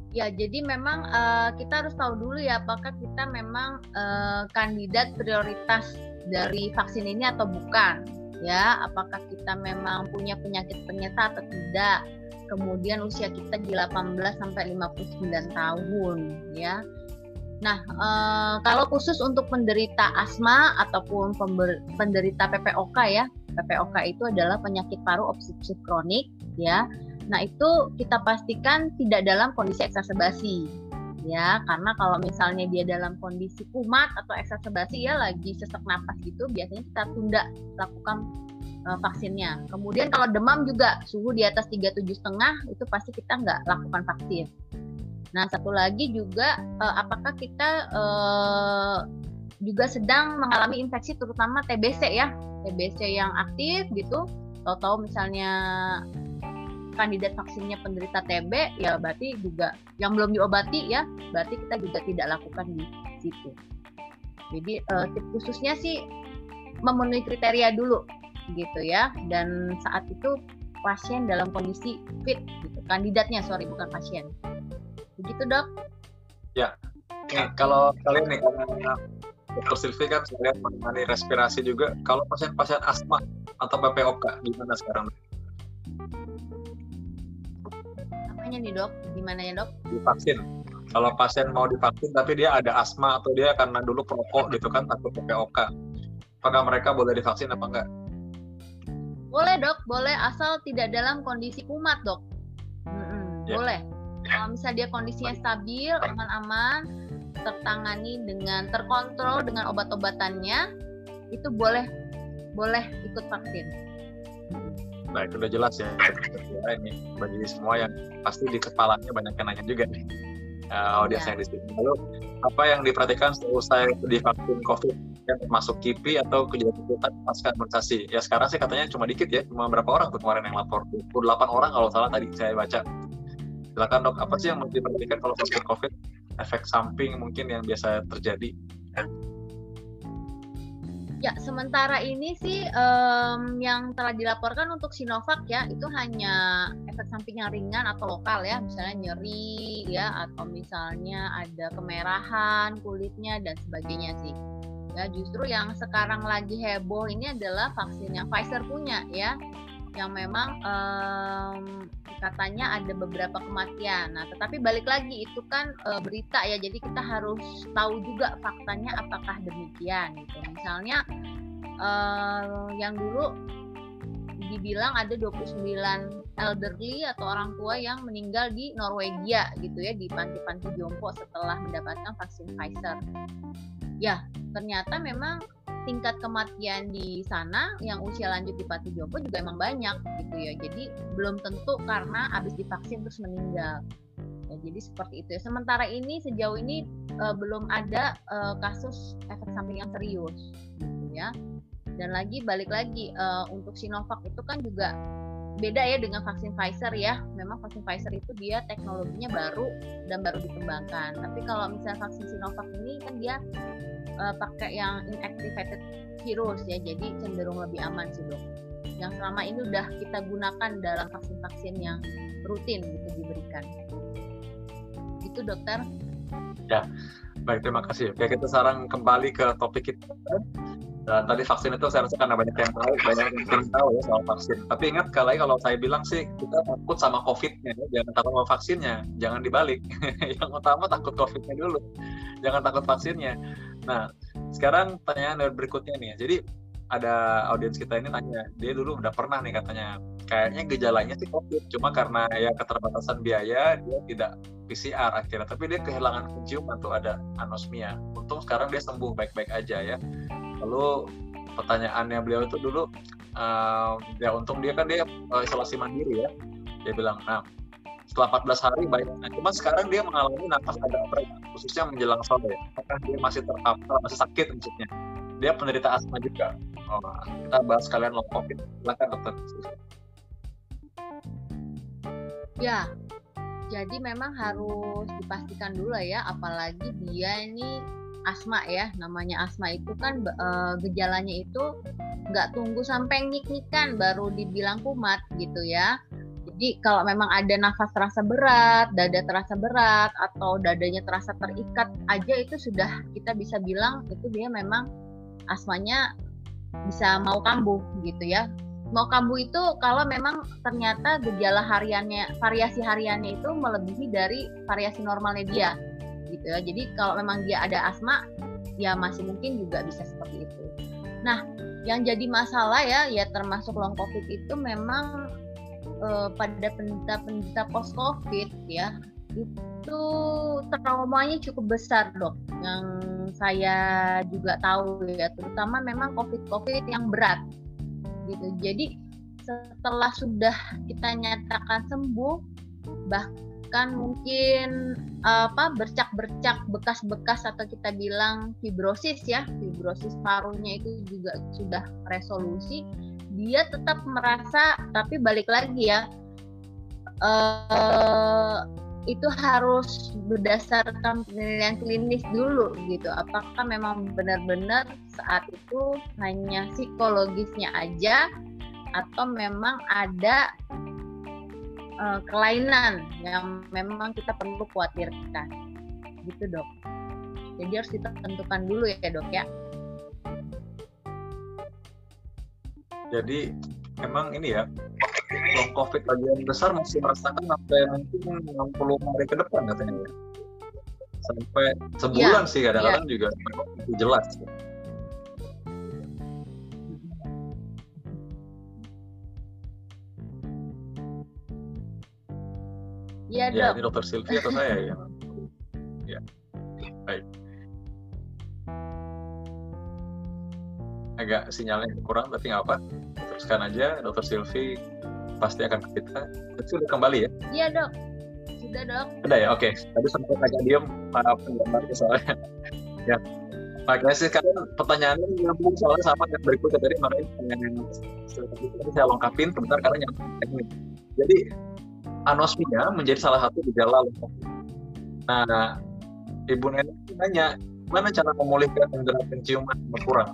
Ya, jadi memang uh, kita harus tahu dulu ya apakah kita memang uh, kandidat prioritas dari vaksin ini atau bukan. Ya, apakah kita memang punya penyakit penyerta atau tidak. Kemudian usia kita di 18 sampai 59 tahun, ya. Nah, uh, kalau khusus untuk penderita asma ataupun penderita PPOK ya, PPOK itu adalah penyakit paru obstruktif kronik, ya Nah, itu kita pastikan tidak dalam kondisi eksaserbasi. Ya, karena kalau misalnya dia dalam kondisi kumat atau eksaserbasi ya lagi sesak napas gitu, biasanya kita tunda lakukan uh, vaksinnya. Kemudian kalau demam juga suhu di atas 37 setengah itu pasti kita nggak lakukan vaksin. Nah, satu lagi juga uh, apakah kita uh, juga sedang mengalami infeksi terutama TBC ya, TBC yang aktif gitu. Tahu-tahu misalnya kandidat vaksinnya penderita TB ya berarti juga yang belum diobati ya berarti kita juga tidak lakukan di situ. Jadi uh, tip khususnya sih memenuhi kriteria dulu gitu ya dan saat itu pasien dalam kondisi fit gitu kandidatnya sorry bukan pasien begitu dok. Ya. Nih kalau kalian nih karena Dokter Silvi kan lihat mengenai respirasi juga kalau pasien-pasien asma atau PPOK gimana sekarang? Apanya nih dok? Gimana ya dok? Divaksin. Kalau pasien mau divaksin tapi dia ada asma atau dia karena dulu perokok gitu kan takut PPOK apakah mereka boleh divaksin apa enggak? Boleh dok, boleh asal tidak dalam kondisi kumat dok. Hmm, yeah. Boleh. Kalau misalnya dia kondisinya stabil, aman-aman, tertangani dengan terkontrol dengan obat-obatannya, itu boleh boleh ikut vaksin. Baik, udah jelas ya. ya ini bagi semua yang pasti di kepalanya banyak yang nanya juga nih. Uh, audiens yeah. yang di sini. Lalu apa yang diperhatikan setelah divaksin COVID? kan masuk KIPI atau kejadian pasca imunisasi. Ya sekarang sih katanya cuma dikit ya, cuma berapa orang tuh kemarin yang lapor? 28 orang kalau salah tadi saya baca. Silakan dok, apa sih yang mesti diperhatikan kalau vaksin COVID? Efek samping mungkin yang biasa terjadi? Ya, sementara ini sih um, yang telah dilaporkan untuk Sinovac ya itu hanya efek samping yang ringan atau lokal ya, misalnya nyeri ya atau misalnya ada kemerahan kulitnya dan sebagainya sih. Ya, justru yang sekarang lagi heboh ini adalah vaksin yang Pfizer punya ya, yang memang um, katanya ada beberapa kematian. Nah, tetapi balik lagi itu kan e, berita ya, jadi kita harus tahu juga faktanya apakah demikian gitu. Misalnya e, yang dulu dibilang ada 29 elderly atau orang tua yang meninggal di Norwegia gitu ya di panti-panti jompo setelah mendapatkan vaksin Pfizer ya ternyata memang tingkat kematian di sana yang usia lanjut di Pati Jompo juga emang banyak gitu ya. Jadi belum tentu karena habis divaksin terus meninggal. Ya, jadi seperti itu ya. Sementara ini sejauh ini uh, belum ada uh, kasus efek samping yang serius gitu ya. Dan lagi balik lagi uh, untuk Sinovac itu kan juga beda ya dengan vaksin Pfizer ya. Memang vaksin Pfizer itu dia teknologinya baru dan baru dikembangkan. Tapi kalau misalnya vaksin Sinovac ini kan dia uh, pakai yang inactivated virus ya, jadi cenderung lebih aman sih dok. Yang selama ini udah kita gunakan dalam vaksin-vaksin yang rutin gitu diberikan. Itu dokter. Ya, baik terima kasih. Oke kita sekarang kembali ke topik kita dan tadi vaksin itu saya rasa karena banyak yang tahu, banyak yang tahu ya soal vaksin. Tapi ingat kali kalau saya bilang sih kita takut sama COVID-nya, ya. jangan takut sama vaksinnya, jangan dibalik. yang utama takut COVID-nya dulu, jangan takut vaksinnya. Nah, sekarang pertanyaan berikutnya nih. Jadi ada audiens kita ini nanya, dia dulu udah pernah nih katanya, kayaknya gejalanya sih COVID, cuma karena ya keterbatasan biaya dia tidak PCR akhirnya, tapi dia kehilangan penciuman tuh ada anosmia. Untung sekarang dia sembuh baik-baik aja ya lalu pertanyaannya beliau itu dulu uh, ya untung dia kan dia uh, isolasi mandiri ya. Dia bilang nah setelah 14 hari baik. Nah, cuma sekarang dia mengalami nafas agak berat khususnya menjelang sore. Apakah dia masih terpapar masih sakit maksudnya? Dia penderita asma juga. Oh, kita bahas kalian long covid silakan dokter. Ya jadi memang harus dipastikan dulu ya apalagi dia ini asma ya namanya asma itu kan e, gejalanya itu nggak tunggu sampai nyik-nyikan baru dibilang kumat gitu ya jadi kalau memang ada nafas terasa berat, dada terasa berat, atau dadanya terasa terikat aja itu sudah kita bisa bilang itu dia memang asmanya bisa mau kambuh gitu ya. Mau kambuh itu kalau memang ternyata gejala hariannya, variasi hariannya itu melebihi dari variasi normalnya dia gitu ya. Jadi kalau memang dia ada asma ya masih mungkin juga bisa seperti itu. Nah, yang jadi masalah ya ya termasuk long covid itu memang eh, pada penderita-penderita post covid ya itu traumanya cukup besar dok yang saya juga tahu ya terutama memang covid covid yang berat gitu jadi setelah sudah kita nyatakan sembuh bahkan bahkan mungkin apa bercak-bercak bekas-bekas atau kita bilang fibrosis ya fibrosis parunya itu juga sudah resolusi dia tetap merasa tapi balik lagi ya uh, itu harus berdasarkan penilaian klinis dulu gitu. Apakah memang benar-benar saat itu hanya psikologisnya aja atau memang ada uh, kelainan yang memang kita perlu khawatirkan. Gitu dok. Jadi harus ditentukan dulu ya dok ya. Jadi emang ini ya long covid bagian besar masih merasakan sampai mungkin 60 hari ke depan katanya ya? Sampai sebulan ya, sih kadang-kadang ya. juga jelas Iya ya, ini dokter Sylvia atau saya ya. ya. Baik. Agak sinyalnya kurang tapi nggak apa. Teruskan aja dokter Sylvia pasti akan ke kita. Sudah kembali ya? Iya dok. Sudah dok. Sudah ya, oke. Tadi sempat agak diem para penggemarnya soalnya. ya. Makanya sih kan pertanyaannya nyambung soalnya sama yang berikutnya tadi makanya pertanyaan yang saya lengkapin sebentar karena nyambung teknik. Jadi anosmia menjadi salah satu gejala Nah, Ibu Nenek nanya, mana cara memulihkan indera penciuman berkurang?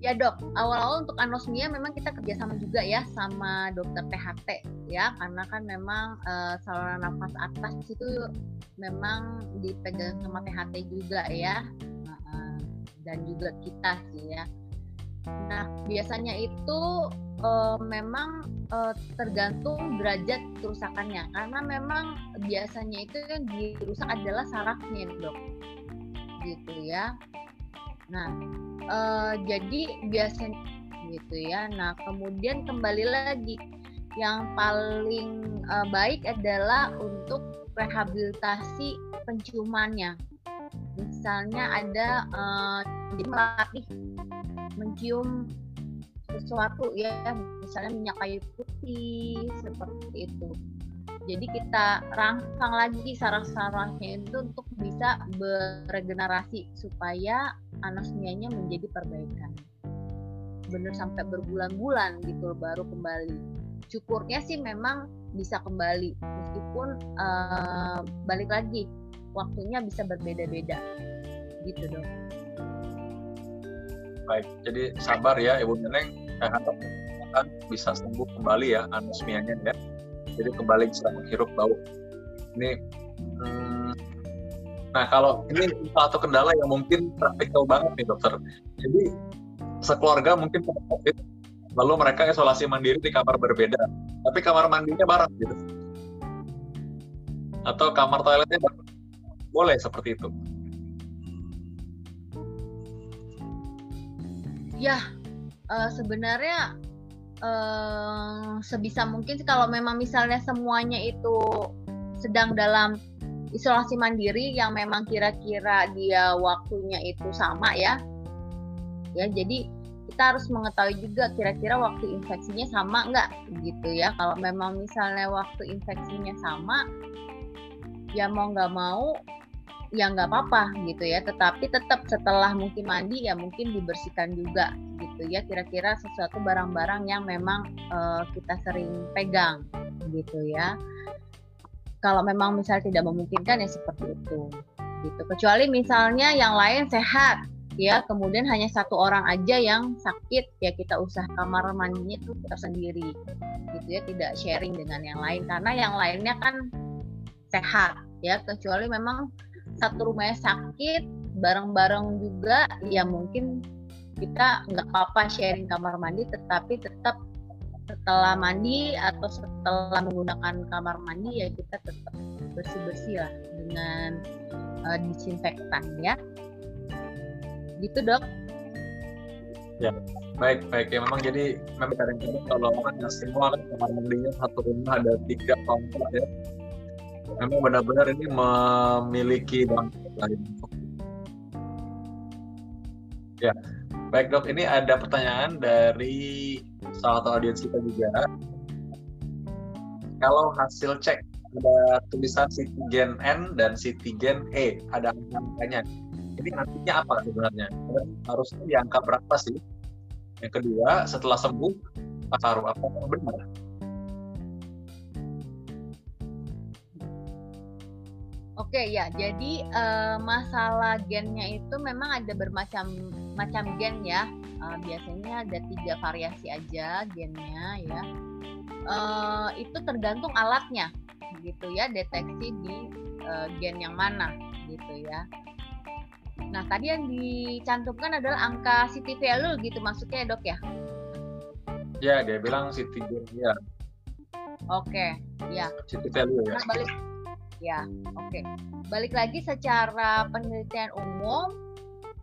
Ya dok, awal-awal untuk anosmia memang kita kerjasama juga ya sama dokter THT ya, karena kan memang uh, saluran nafas atas itu memang dipegang sama THT juga ya, dan juga kita sih ya. Nah biasanya itu uh, memang uh, tergantung derajat kerusakannya. Karena memang biasanya itu yang dirusak adalah sarafnya dok. Gitu ya. Nah uh, jadi biasanya gitu ya. Nah kemudian kembali lagi. Yang paling uh, baik adalah untuk rehabilitasi penciumannya. Misalnya ada uh, melatih mencium sesuatu ya misalnya minyak kayu putih seperti itu. Jadi kita rangsang lagi saraf-sarafnya itu untuk bisa beregenerasi supaya anosmianya menjadi perbaikan. Benar sampai berbulan-bulan gitu baru kembali. Cukurnya sih memang bisa kembali meskipun uh, balik lagi waktunya bisa berbeda-beda. Gitu dong baik. Jadi sabar ya ibu neneng. Saya harap bisa sembuh kembali ya anosmianya ya. Jadi kembali bisa menghirup bau. Ini hmm, nah kalau ini satu kendala yang mungkin praktikal banget nih dokter. Jadi sekeluarga mungkin covid lalu mereka isolasi mandiri di kamar berbeda. Tapi kamar mandinya bareng gitu. Atau kamar toiletnya boleh seperti itu ya uh, sebenarnya uh, sebisa mungkin sih kalau memang misalnya semuanya itu sedang dalam isolasi mandiri yang memang kira-kira dia waktunya itu sama ya. Ya jadi kita harus mengetahui juga kira-kira waktu infeksinya sama nggak gitu ya. Kalau memang misalnya waktu infeksinya sama ya mau nggak mau ya nggak apa-apa gitu ya. Tetapi tetap setelah mungkin mandi ya mungkin dibersihkan juga gitu ya. Kira-kira sesuatu barang-barang yang memang uh, kita sering pegang gitu ya. Kalau memang misalnya tidak memungkinkan ya seperti itu gitu. Kecuali misalnya yang lain sehat ya kemudian hanya satu orang aja yang sakit ya kita usah kamar mandinya itu kita sendiri gitu ya tidak sharing dengan yang lain. Karena yang lainnya kan sehat ya kecuali memang satu rumahnya sakit bareng-bareng juga ya mungkin kita nggak apa-apa sharing kamar mandi tetapi tetap setelah mandi atau setelah menggunakan kamar mandi ya kita tetap bersih-bersih lah dengan uh, disinfektan ya. Gitu dok. Ya baik baik. Ya memang jadi memang kadang-kadang kalau kan semua kamar mandinya satu rumah ada tiga kamar ya memang benar-benar ini memiliki dampak lain. Ya, baik dok. Ini ada pertanyaan dari salah satu audiens kita juga. Kalau hasil cek ada tulisan CT gen N dan CT gen E, ada angkanya. Ini artinya apa sebenarnya? Dan harusnya di angka berapa sih? Yang kedua, setelah sembuh, taruh apa benar? Oke ya, jadi uh, masalah gennya itu memang ada bermacam macam gen ya. uh, biasanya ada tiga variasi aja gennya ya. Uh, itu tergantung alatnya gitu ya deteksi di uh, gen yang mana gitu ya. Nah tadi yang dicantumkan adalah angka city value gitu maksudnya ya dok ya? Ya dia bilang city gen ya. Oke, ya. City value ya. Nah, balik, ya, oke. Balik lagi secara penelitian umum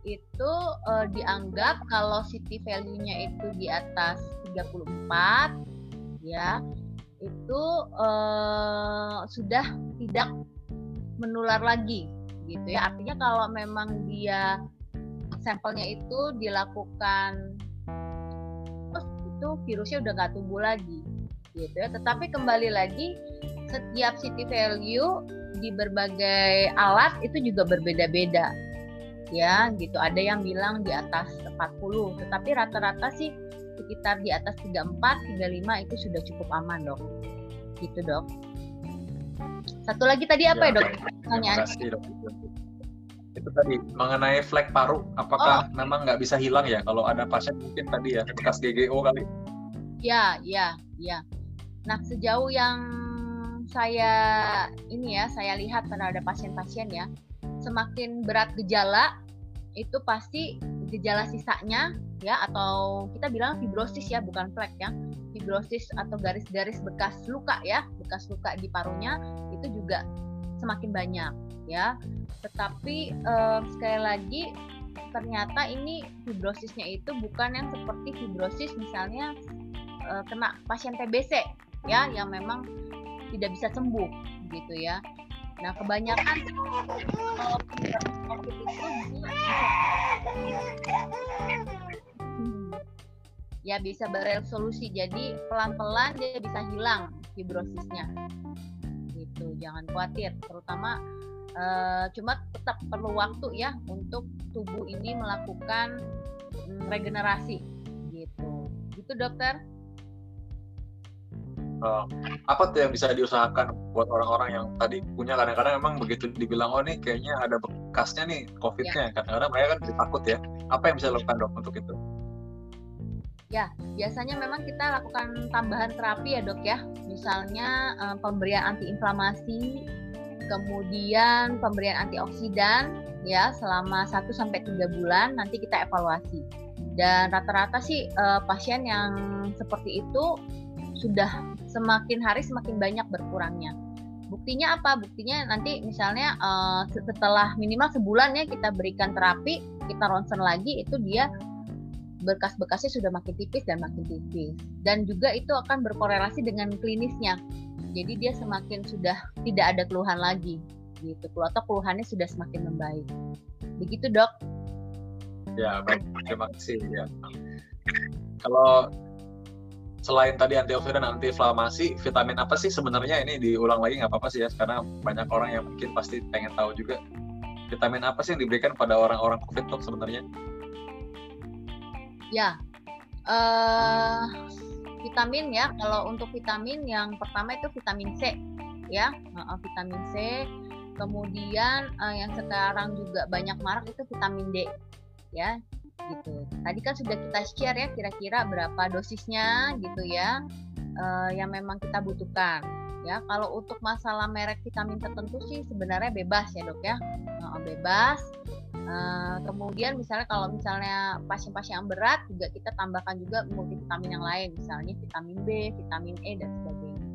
itu uh, dianggap kalau city value-nya itu di atas 34 ya itu uh, sudah tidak menular lagi gitu ya artinya kalau memang dia sampelnya itu dilakukan terus itu virusnya udah nggak tumbuh lagi gitu ya tetapi kembali lagi setiap city value di berbagai alat itu juga berbeda-beda ya gitu. Ada yang bilang di atas 40, tetapi rata-rata sih sekitar di atas 34, 35 itu sudah cukup aman, Dok. Gitu, Dok. Satu lagi tadi apa ya, ya Dok? Pertanyaan. Itu tadi mengenai flek paru, apakah oh. memang nggak bisa hilang ya kalau ada pasien mungkin tadi ya bekas GGO kali? Ya, ya, ya. Nah, sejauh yang saya ini ya, saya lihat terhadap pasien-pasien ya, semakin berat gejala itu pasti gejala sisanya ya atau kita bilang fibrosis ya bukan flek ya fibrosis atau garis-garis bekas luka ya bekas luka di parunya itu juga semakin banyak ya. Tetapi eh, sekali lagi ternyata ini fibrosisnya itu bukan yang seperti fibrosis misalnya eh, kena pasien TBC ya yang memang tidak bisa sembuh gitu ya Nah, kebanyakan kalau itu ya bisa beresolusi. Jadi pelan-pelan dia bisa hilang fibrosisnya. Gitu, jangan khawatir. Terutama uh, cuma tetap perlu waktu ya untuk tubuh ini melakukan um, regenerasi gitu. Gitu, dokter uh, apa tuh yang bisa diusahakan buat orang-orang yang tadi punya kadang-kadang emang begitu dibilang oh nih kayaknya ada bekasnya nih COVID-nya ya. kadang-kadang mereka kan takut ya apa yang bisa dilakukan dok untuk itu Ya, biasanya memang kita lakukan tambahan terapi ya dok ya. Misalnya um, pemberian antiinflamasi, kemudian pemberian antioksidan ya selama 1 sampai 3 bulan nanti kita evaluasi. Dan rata-rata sih uh, pasien yang seperti itu sudah semakin hari semakin banyak berkurangnya. Buktinya apa? Buktinya nanti misalnya uh, setelah minimal sebulan ya kita berikan terapi, kita ronsen lagi itu dia bekas-bekasnya sudah makin tipis dan makin tipis. Dan juga itu akan berkorelasi dengan klinisnya. Jadi dia semakin sudah tidak ada keluhan lagi gitu. Atau keluhannya sudah semakin membaik. Begitu, Dok. Ya, baik. Terima kasih ya. Kalau selain tadi antioksidan dan antiinflamasi, vitamin apa sih sebenarnya ini diulang lagi nggak apa-apa sih ya, karena banyak orang yang mungkin pasti pengen tahu juga vitamin apa sih yang diberikan pada orang-orang COVID dok sebenarnya? Ya, uh, vitamin ya. Kalau untuk vitamin yang pertama itu vitamin C, ya, uh, vitamin C. Kemudian uh, yang sekarang juga banyak marak itu vitamin D, ya gitu. Tadi kan sudah kita share ya kira-kira berapa dosisnya gitu ya uh, yang memang kita butuhkan. Ya, kalau untuk masalah merek vitamin tertentu sih sebenarnya bebas ya dok ya, uh, bebas. Uh, kemudian misalnya kalau misalnya pasien-pasien yang berat juga kita tambahkan juga multivitamin yang lain, misalnya vitamin B, vitamin E dan sebagainya.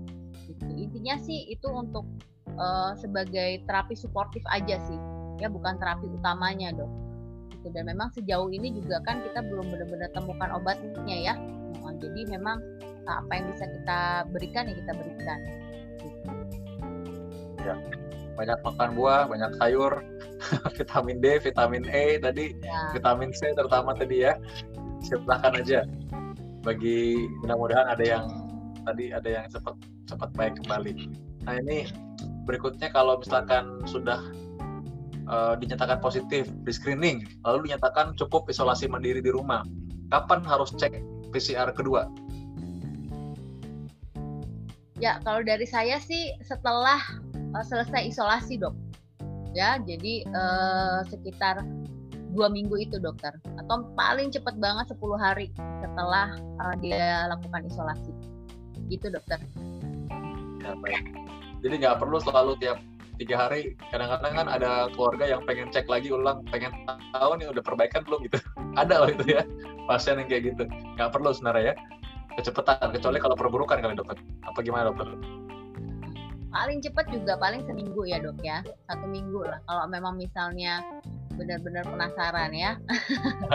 Gitu. Intinya sih itu untuk uh, sebagai terapi suportif aja sih, ya bukan terapi utamanya dok gitu. Dan memang sejauh ini juga kan kita belum benar-benar temukan obatnya ya. Nah, jadi memang apa yang bisa kita berikan ya kita berikan. Gitu. ya banyak makan buah banyak sayur vitamin D vitamin E tadi ya. vitamin C terutama tadi ya. Silahkan aja. Bagi mudah-mudahan ada yang tadi ada yang cepat cepat baik kembali. Nah ini berikutnya kalau misalkan sudah uh, dinyatakan positif di screening, lalu dinyatakan cukup isolasi mandiri di rumah. Kapan harus cek PCR kedua? Ya, kalau dari saya sih setelah uh, selesai isolasi, Dok. Ya, jadi uh, sekitar dua minggu itu dokter atau paling cepat banget 10 hari setelah uh, dia lakukan isolasi gitu dokter ya baik jadi nggak perlu selalu tiap tiga hari kadang-kadang kan ada keluarga yang pengen cek lagi ulang pengen tahu nih udah perbaikan belum gitu. Ada loh itu ya pasien yang kayak gitu. Nggak perlu sebenarnya ya kecepatan kecuali kalau perburukan kali dokter. Apa gimana dokter? Paling cepat juga paling seminggu ya dok ya. Satu minggu lah. Kalau memang misalnya benar-benar penasaran ya.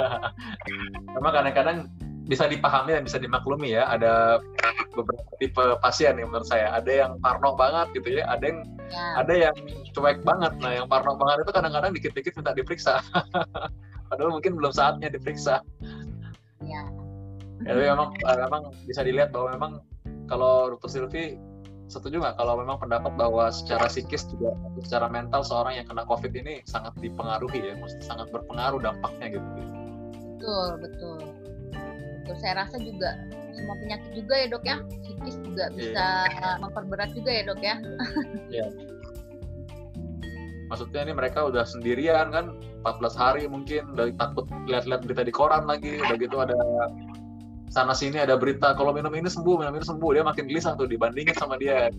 Memang kadang-kadang bisa dipahami dan bisa dimaklumi ya. Ada beberapa tipe pasien yang menurut saya. Ada yang parno banget gitu ya. Ada yang ya. ada yang cuek banget. Nah, yang parno banget itu kadang-kadang dikit-dikit minta diperiksa. Padahal mungkin belum saatnya diperiksa. Ya. Jadi memang memang bisa dilihat bahwa memang kalau Dr. Silvi setuju nggak kalau memang pendapat bahwa secara psikis juga secara mental seorang yang kena covid ini sangat dipengaruhi ya, mesti sangat berpengaruh dampaknya gitu. Betul betul. Betul saya rasa juga semua penyakit juga ya dok ya, psikis juga iya. bisa yeah. memperberat juga ya dok ya. Yeah. Maksudnya ini mereka udah sendirian kan 14 hari mungkin dari takut lihat-lihat berita di koran lagi, udah gitu ada sana sini ada berita kalau minum ini sembuh minum ini sembuh dia makin gelisah tuh dibandingin sama dia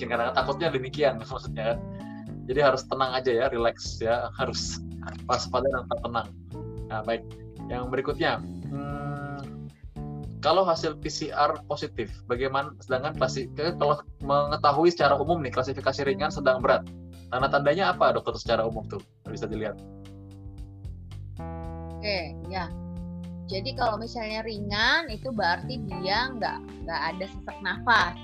mungkin karena takutnya demikian maksudnya jadi harus tenang aja ya relax ya harus pas pada dan tenang nah baik yang berikutnya hmm, kalau hasil PCR positif bagaimana sedangkan klasik kalau mengetahui secara umum nih klasifikasi ringan sedang berat tanda tandanya apa dokter secara umum tuh bisa dilihat oke ya jadi kalau misalnya ringan itu berarti dia nggak nggak ada sesak nafas,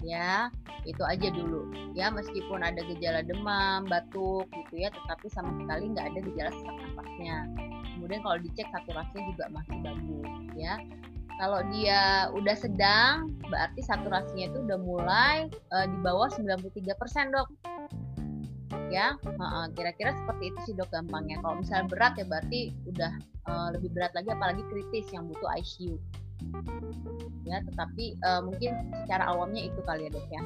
ya itu aja dulu. Ya meskipun ada gejala demam, batuk gitu ya, tetapi sama sekali nggak ada gejala sesak nafasnya. Kemudian kalau dicek saturasinya juga masih bagus, ya. Kalau dia udah sedang, berarti saturasinya itu udah mulai uh, di bawah 93% dok. Ya kira-kira seperti itu sih dok gampangnya. Kalau misalnya berat ya berarti udah uh, lebih berat lagi apalagi kritis yang butuh ICU ya tetapi uh, mungkin secara awamnya itu kali ya dok ya.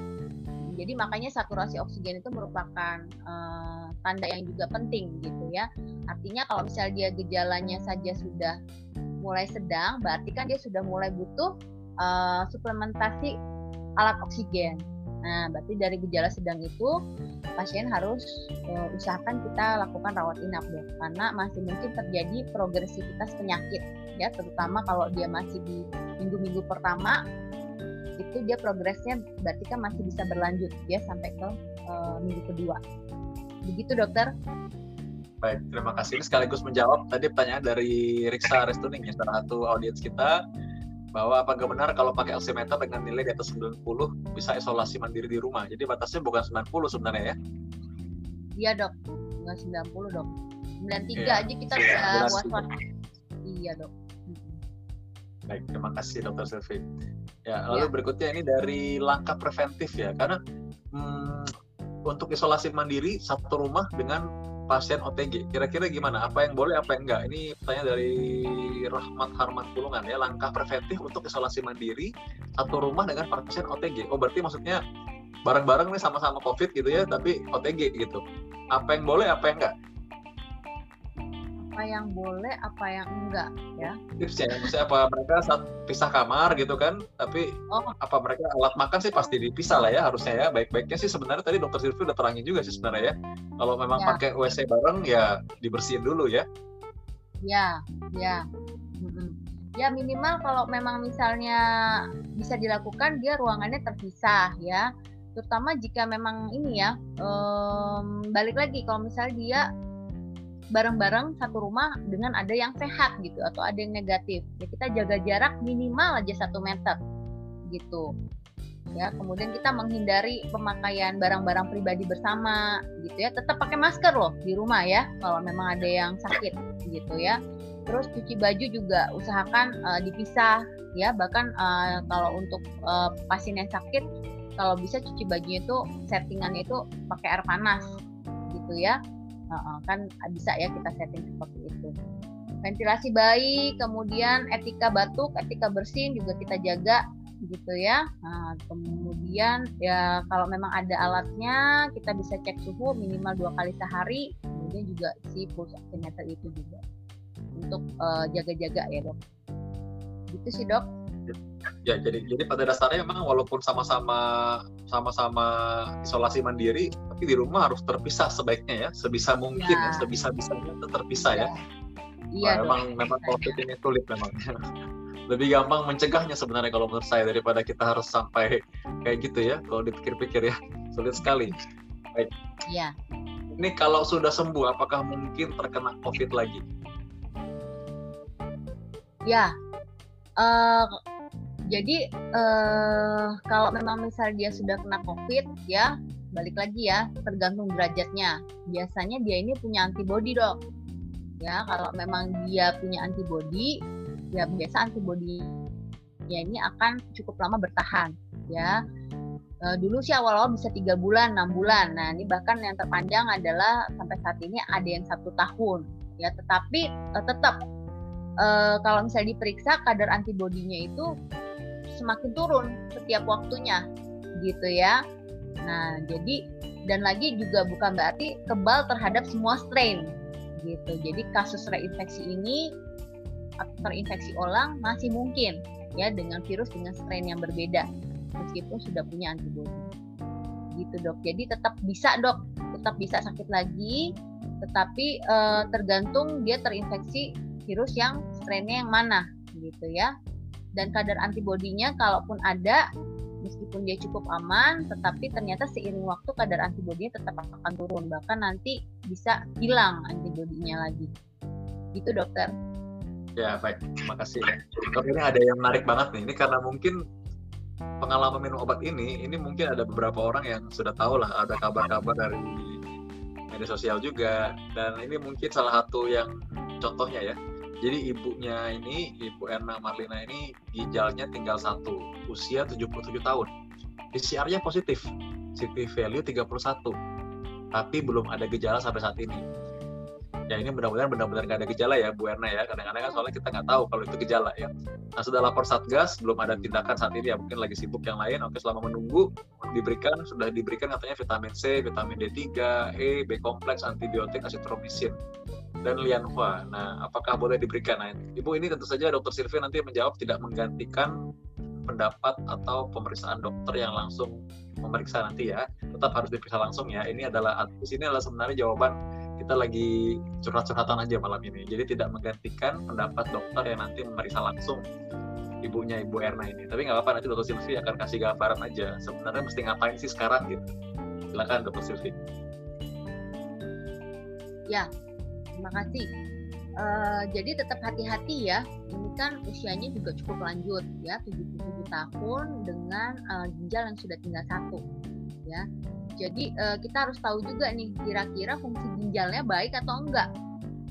Jadi makanya saturasi oksigen itu merupakan uh, tanda yang juga penting gitu ya. Artinya kalau misalnya dia gejalanya saja sudah mulai sedang berarti kan dia sudah mulai butuh uh, suplementasi alat oksigen Nah, berarti dari gejala sedang itu pasien harus uh, usahakan kita lakukan rawat inap deh, karena masih mungkin terjadi progresivitas penyakit ya, terutama kalau dia masih di minggu-minggu pertama itu dia progresnya berarti kan masih bisa berlanjut ya sampai ke uh, minggu kedua. Begitu dokter. Baik, terima kasih. Ini sekaligus menjawab tadi pertanyaan dari Riksa Restuning ya, salah satu audiens kita bahwa apakah benar kalau pakai oximeter dengan nilai di atas 90 bisa isolasi mandiri di rumah. Jadi batasnya bukan 90 sebenarnya ya. Iya, Dok. Bukan 90, Dok. 93 ya, aja kita sudah was-was. Iya, Dok. Baik, terima kasih Dokter Silvi. Ya, lalu ya. berikutnya ini dari langkah preventif ya, karena hmm, untuk isolasi mandiri satu rumah dengan pasien OTG. Kira-kira gimana? Apa yang boleh, apa yang enggak? Ini pertanyaan dari Rahmat Harman Pulungan ya. Langkah preventif untuk isolasi mandiri satu rumah dengan pasien OTG. Oh berarti maksudnya bareng-bareng nih sama-sama COVID gitu ya, tapi OTG gitu. Apa yang boleh, apa yang enggak? Apa yang boleh apa yang enggak ya? Tipsnya maksudnya apa mereka saat pisah kamar gitu kan tapi oh. apa mereka alat makan sih pasti dipisah lah ya harusnya ya. Baik-baiknya sih sebenarnya tadi dokter Silvi udah terangin juga sih sebenarnya ya. Kalau memang ya. pakai WC bareng ya dibersihin dulu ya. Ya ya. Ya minimal kalau memang misalnya bisa dilakukan dia ruangannya terpisah ya. Terutama jika memang ini ya um, balik lagi kalau misalnya dia bareng-bareng satu rumah dengan ada yang sehat gitu atau ada yang negatif. Ya kita jaga jarak minimal aja satu meter gitu. Ya, kemudian kita menghindari pemakaian barang-barang pribadi bersama gitu ya. Tetap pakai masker loh di rumah ya kalau memang ada yang sakit gitu ya. Terus cuci baju juga usahakan uh, dipisah ya. Bahkan uh, kalau untuk uh, pasien yang sakit kalau bisa cuci bajunya itu settingannya itu pakai air panas gitu ya uh, kan bisa ya kita setting seperti itu. Ventilasi baik kemudian etika batuk etika bersin juga kita jaga gitu ya. Nah, kemudian ya kalau memang ada alatnya kita bisa cek suhu minimal dua kali sehari kemudian juga si pulse oximeter itu juga. Untuk uh, jaga-jaga ya dok. Gitu sih dok ya jadi jadi pada dasarnya memang walaupun sama-sama sama-sama isolasi mandiri tapi di rumah harus terpisah sebaiknya ya. Sebisa mungkin ya, ya. sebisa bisanya itu terpisah ya, ya. Iya, nah, memang memang covid ini sulit memang. Lebih gampang mencegahnya sebenarnya kalau menurut saya daripada kita harus sampai kayak gitu ya kalau dipikir-pikir ya. Sulit sekali. Baik. Iya. Ini kalau sudah sembuh apakah mungkin terkena covid lagi? Ya. Uh, jadi uh, kalau memang misal dia sudah kena COVID ya balik lagi ya tergantung derajatnya. Biasanya dia ini punya antibodi dok. Ya kalau memang dia punya antibodi ya biasa antibodi ya ini akan cukup lama bertahan ya. Uh, dulu sih awal-awal bisa tiga bulan, enam bulan. Nah ini bahkan yang terpanjang adalah sampai saat ini ada yang satu tahun. Ya tetapi uh, tetap uh, kalau misalnya diperiksa kadar antibodinya itu semakin turun setiap waktunya gitu ya. Nah, jadi dan lagi juga bukan berarti kebal terhadap semua strain gitu. Jadi kasus reinfeksi ini atau terinfeksi ulang masih mungkin ya dengan virus dengan strain yang berbeda meskipun sudah punya antibodi. Gitu, Dok. Jadi tetap bisa, Dok. Tetap bisa sakit lagi, tetapi eh, tergantung dia terinfeksi virus yang strainnya yang mana gitu ya dan kadar antibodinya kalaupun ada meskipun dia cukup aman tetapi ternyata seiring waktu kadar antibodinya tetap akan turun. Bahkan nanti bisa hilang antibodinya lagi. Gitu dokter. Ya baik. Terima kasih. Dokter ini ada yang menarik banget nih. Ini karena mungkin pengalaman minum obat ini ini mungkin ada beberapa orang yang sudah tahu lah ada kabar-kabar dari media sosial juga. Dan ini mungkin salah satu yang contohnya ya jadi ibunya ini, Ibu Erna Marlina ini ginjalnya tinggal satu, usia 77 tahun. PCR-nya positif, CT value 31, tapi belum ada gejala sampai saat ini. Ya ini mudah-mudahan benar-benar nggak ada gejala ya Bu Erna ya. Kadang-kadang kan soalnya kita nggak tahu kalau itu gejala ya. Nah sudah lapor Satgas, belum ada tindakan saat ini ya. Mungkin lagi sibuk yang lain. Oke selama menunggu diberikan sudah diberikan katanya vitamin C, vitamin D3, E, B kompleks, antibiotik, asitromisin dan Lianhua. Nah, apakah boleh diberikan? Nah, Ibu ini tentu saja Dokter Silvi nanti menjawab tidak menggantikan pendapat atau pemeriksaan dokter yang langsung memeriksa nanti ya. Tetap harus diperiksa langsung ya. Ini adalah di sini adalah sebenarnya jawaban kita lagi curhat-curhatan aja malam ini. Jadi tidak menggantikan pendapat dokter yang nanti memeriksa langsung ibunya Ibu Erna ini. Tapi nggak apa-apa nanti Dokter Silvi akan kasih gambaran aja. Sebenarnya mesti ngapain sih sekarang gitu. Silakan Dokter Silvi. Ya, terima kasih. Uh, jadi tetap hati-hati ya. Ini kan usianya juga cukup lanjut ya, 77 tahun dengan uh, ginjal yang sudah tinggal satu. Ya. Jadi uh, kita harus tahu juga nih kira-kira fungsi ginjalnya baik atau enggak.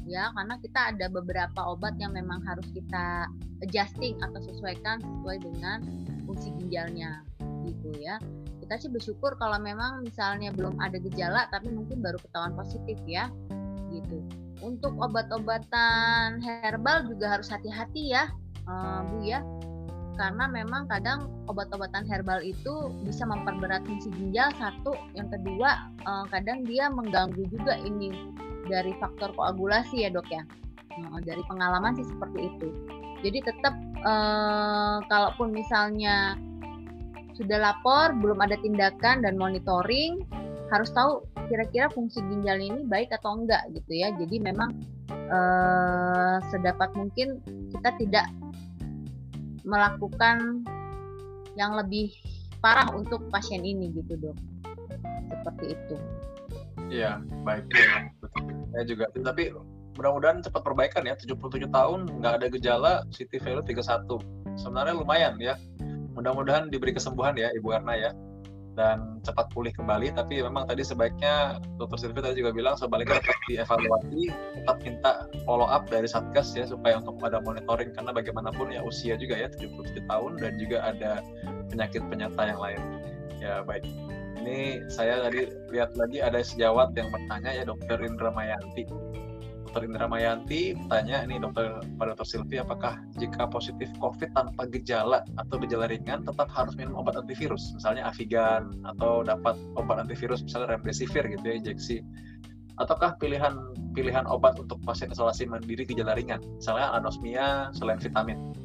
Ya, karena kita ada beberapa obat yang memang harus kita adjusting atau sesuaikan sesuai dengan fungsi ginjalnya gitu ya. Kita sih bersyukur kalau memang misalnya belum ada gejala tapi mungkin baru ketahuan positif ya gitu untuk obat-obatan herbal juga harus hati-hati ya uh, Bu ya karena memang kadang obat-obatan herbal itu bisa memperberat fungsi ginjal satu. Yang kedua uh, kadang dia mengganggu juga ini dari faktor koagulasi ya dok ya. Uh, dari pengalaman sih seperti itu. Jadi tetap uh, kalaupun misalnya sudah lapor belum ada tindakan dan monitoring harus tahu kira-kira fungsi ginjal ini baik atau enggak gitu ya. Jadi memang eh, sedapat mungkin kita tidak melakukan yang lebih parah untuk pasien ini gitu dok. Seperti itu. Iya, baik. Saya juga. Tapi mudah-mudahan cepat perbaikan ya. 77 tahun nggak ada gejala, CT value 31. Sebenarnya lumayan ya. Mudah-mudahan diberi kesembuhan ya Ibu Erna ya dan cepat pulih kembali tapi memang tadi sebaiknya dokter Silvi tadi juga bilang sebaliknya tetap dievaluasi tetap minta follow up dari satgas ya supaya untuk ada monitoring. Karena bagaimanapun ya usia juga ya 77 tahun dan juga ada penyakit penyerta yang lain. Ya baik. Ini saya tadi lihat lagi ada sejawat yang bertanya ya dokter Indra Mayanti Dr. Indra Mayanti tanya ini dokter pada dokter Silvi apakah jika positif COVID tanpa gejala atau gejala ringan tetap harus minum obat antivirus misalnya Avigan atau dapat obat antivirus misalnya remdesivir gitu ya injeksi ataukah pilihan pilihan obat untuk pasien isolasi mandiri gejala ringan, misalnya anosmia selain vitamin.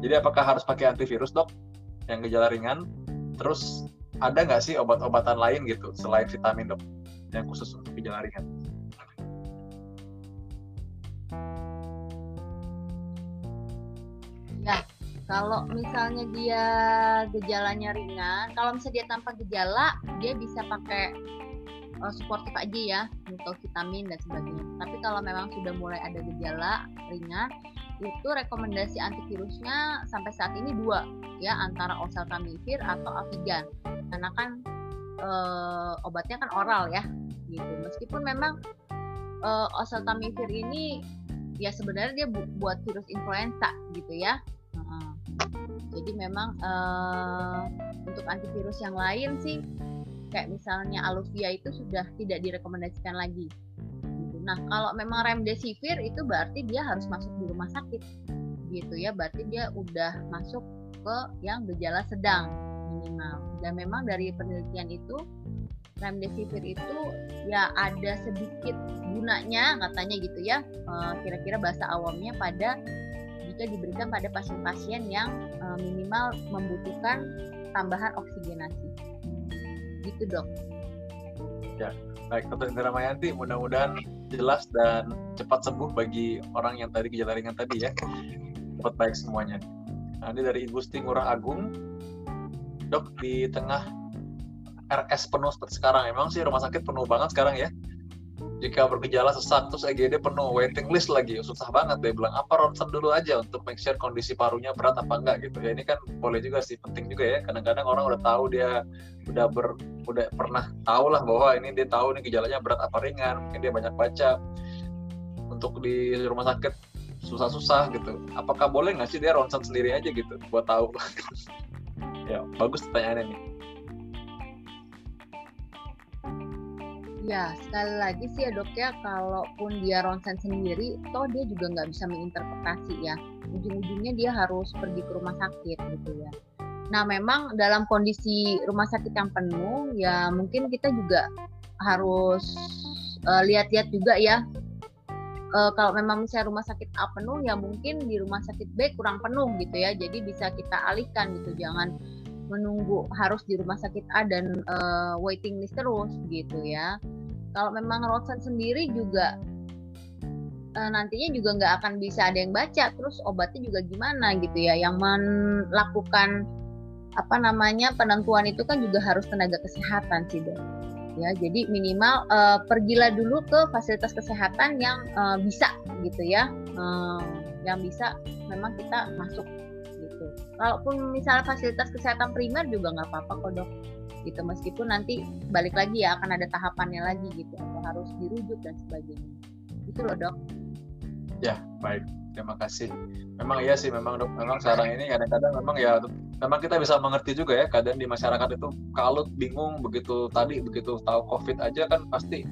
Jadi apakah harus pakai antivirus dok yang gejala ringan? Terus ada nggak sih obat-obatan lain gitu selain vitamin dok yang khusus untuk gejala ringan? Kalau misalnya dia gejalanya ringan, kalau misalnya dia tanpa gejala, dia bisa pakai uh, suportif aja ya untuk vitamin dan sebagainya. Tapi kalau memang sudah mulai ada gejala ringan, itu rekomendasi antivirusnya sampai saat ini dua ya antara oseltamivir atau avigan karena kan e, obatnya kan oral ya gitu. Meskipun memang e, oseltamivir ini ya sebenarnya dia bu buat virus influenza gitu ya jadi memang uh, untuk antivirus yang lain sih kayak misalnya Aluvia itu sudah tidak direkomendasikan lagi. Gitu. Nah kalau memang remdesivir itu berarti dia harus masuk di rumah sakit gitu ya. Berarti dia udah masuk ke yang gejala sedang minimal. Dan memang dari penelitian itu remdesivir itu ya ada sedikit gunanya katanya gitu ya eh, kira-kira bahasa awamnya pada jika diberikan pada pasien-pasien yang uh, minimal membutuhkan tambahan oksigenasi. Gitu dok. Ya, baik Dr. Indra Mayanti, mudah-mudahan jelas dan cepat sembuh bagi orang yang tadi gejala ringan tadi ya. Cepat baik semuanya. Nanti dari Gusti Ngurah Agung, dok di tengah RS penuh seperti sekarang, emang sih rumah sakit penuh banget sekarang ya jika bergejala sesak terus EGD penuh waiting list lagi. Susah banget dia bilang apa ronsen dulu aja untuk make sure kondisi parunya berat apa enggak gitu ya. Ini kan boleh juga sih penting juga ya. Kadang-kadang orang udah tahu dia udah ber udah pernah tahu lah bahwa ini dia tahu nih gejalanya berat apa ringan mungkin dia banyak baca. Untuk di rumah sakit susah-susah gitu. Apakah boleh nggak sih dia ronsen sendiri aja gitu buat tahu? Ya bagus pertanyaannya nih Ya, sekali lagi sih ya dok ya, kalaupun dia ronsen sendiri, toh dia juga nggak bisa menginterpretasi ya. Ujung-ujungnya dia harus pergi ke rumah sakit gitu ya. Nah, memang dalam kondisi rumah sakit yang penuh, ya mungkin kita juga harus uh, lihat-lihat juga ya. Uh, kalau memang misalnya rumah sakit A penuh, ya mungkin di rumah sakit B kurang penuh gitu ya. Jadi bisa kita alihkan gitu, jangan menunggu harus di rumah sakit A dan uh, waiting list terus gitu ya. Kalau memang Rosan sendiri juga uh, nantinya juga nggak akan bisa ada yang baca, terus obatnya juga gimana gitu ya. Yang melakukan apa namanya penentuan itu kan juga harus tenaga kesehatan sih dok. Ya, jadi minimal uh, pergilah dulu ke fasilitas kesehatan yang uh, bisa gitu ya, uh, yang bisa memang kita masuk gitu. Kalaupun misalnya fasilitas kesehatan primer juga nggak apa-apa kok dok. Gitu meskipun nanti balik lagi ya akan ada tahapannya lagi gitu atau harus dirujuk dan sebagainya. Itu loh dok. Ya baik terima kasih. Memang iya sih memang dok. Memang sekarang ini kadang-kadang memang ya memang kita bisa mengerti juga ya kadang di masyarakat itu kalut bingung begitu tadi begitu tahu covid aja kan pasti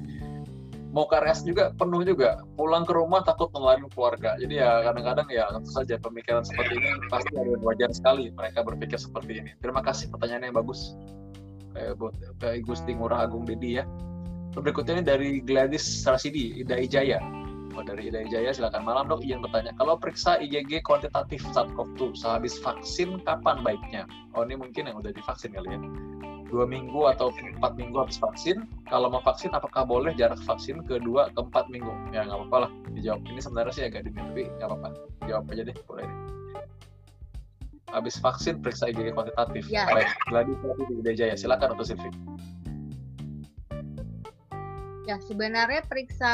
mau ke RS juga penuh juga. Pulang ke rumah takut nularin keluarga. Jadi ya kadang-kadang ya tentu saja pemikiran seperti ini pasti ada wajar sekali mereka berpikir seperti ini. Terima kasih pertanyaannya yang bagus. Kayak buat ke Gusti Ngurah Agung Dedi ya. Berikutnya ini dari Gladys Sarasidi Ida Ijaya. Oh, dari Ida Ijaya silakan. Malam dok. Izin bertanya kalau periksa IgG kuantitatif saat COVID sehabis vaksin kapan baiknya? Oh ini mungkin yang udah divaksin kali ya dua minggu atau empat minggu habis vaksin kalau mau vaksin apakah boleh jarak vaksin kedua ke empat minggu? Ya nggak apa-apa lah dijawab. Ini sebenarnya sih agak dini tapi nggak apa-apa. Jawab aja deh boleh. Deh habis vaksin periksa IgG kuantitatif. Ya. baik Gladi di Jaya. Silakan untuk Silvi Ya sebenarnya periksa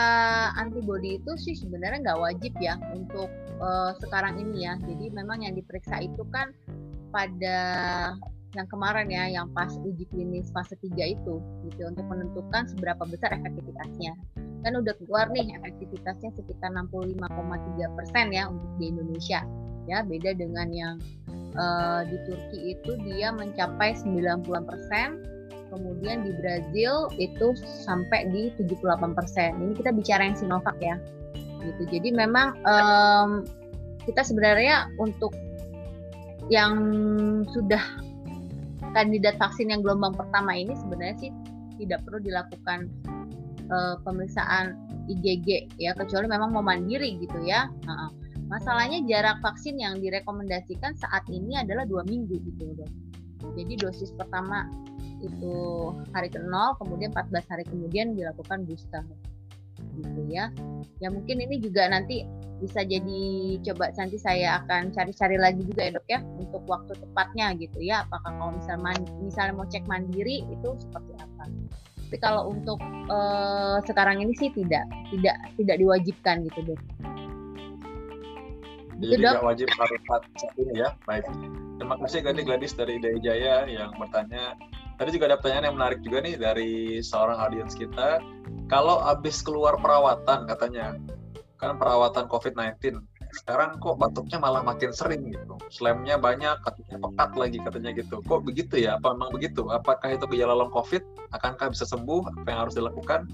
antibody itu sih sebenarnya nggak wajib ya untuk uh, sekarang ini ya. Jadi memang yang diperiksa itu kan pada yang kemarin ya yang pas uji klinis fase 3 itu gitu untuk menentukan seberapa besar efektivitasnya. Kan udah keluar nih efektivitasnya sekitar 65,3 persen ya untuk di Indonesia. Ya beda dengan yang uh, di Turki itu dia mencapai 90 persen kemudian di Brazil itu sampai di 78 persen. Ini kita bicara yang Sinovac ya gitu. Jadi memang um, kita sebenarnya untuk yang sudah kandidat vaksin yang gelombang pertama ini sebenarnya sih tidak perlu dilakukan uh, pemeriksaan IgG ya kecuali memang mau mandiri gitu ya. Nah, masalahnya jarak vaksin yang direkomendasikan saat ini adalah dua minggu gitu dok. Jadi dosis pertama itu hari ke-0, kemudian 14 hari kemudian dilakukan booster gitu ya. Ya mungkin ini juga nanti bisa jadi coba nanti saya akan cari-cari lagi juga ya dok ya untuk waktu tepatnya gitu ya. Apakah kalau misalnya misalnya mau cek mandiri itu seperti apa. Tapi kalau untuk uh, sekarang ini sih tidak tidak tidak diwajibkan gitu dok. Jadi gitu, tidak wajib harus saat ini ya baik. Terima kasih Gadi Gladys dari Ida Jaya yang bertanya tadi juga ada pertanyaan yang menarik juga nih dari seorang audiens kita. Kalau habis keluar perawatan katanya kan perawatan COVID-19 sekarang kok batuknya malah makin sering gitu. Slamnya banyak katanya pekat lagi katanya gitu. Kok begitu ya? Apa memang begitu? Apakah itu gejala long COVID? Akankah bisa sembuh? Apa yang harus dilakukan?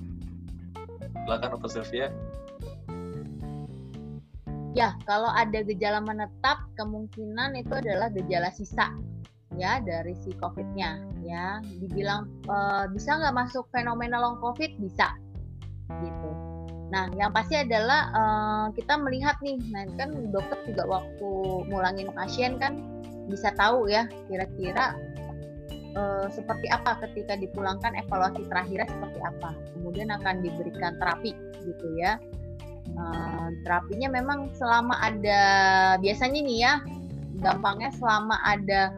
Silakan Dr. Sylvia. Ya kalau ada gejala menetap kemungkinan itu adalah gejala sisa ya dari si COVID-nya ya dibilang e, bisa nggak masuk fenomena long COVID bisa gitu Nah, yang pasti adalah uh, kita melihat nih, nah kan dokter juga waktu mulangin pasien kan bisa tahu ya kira-kira uh, seperti apa ketika dipulangkan evaluasi terakhirnya seperti apa. Kemudian akan diberikan terapi gitu ya. Uh, terapinya memang selama ada biasanya nih ya, gampangnya selama ada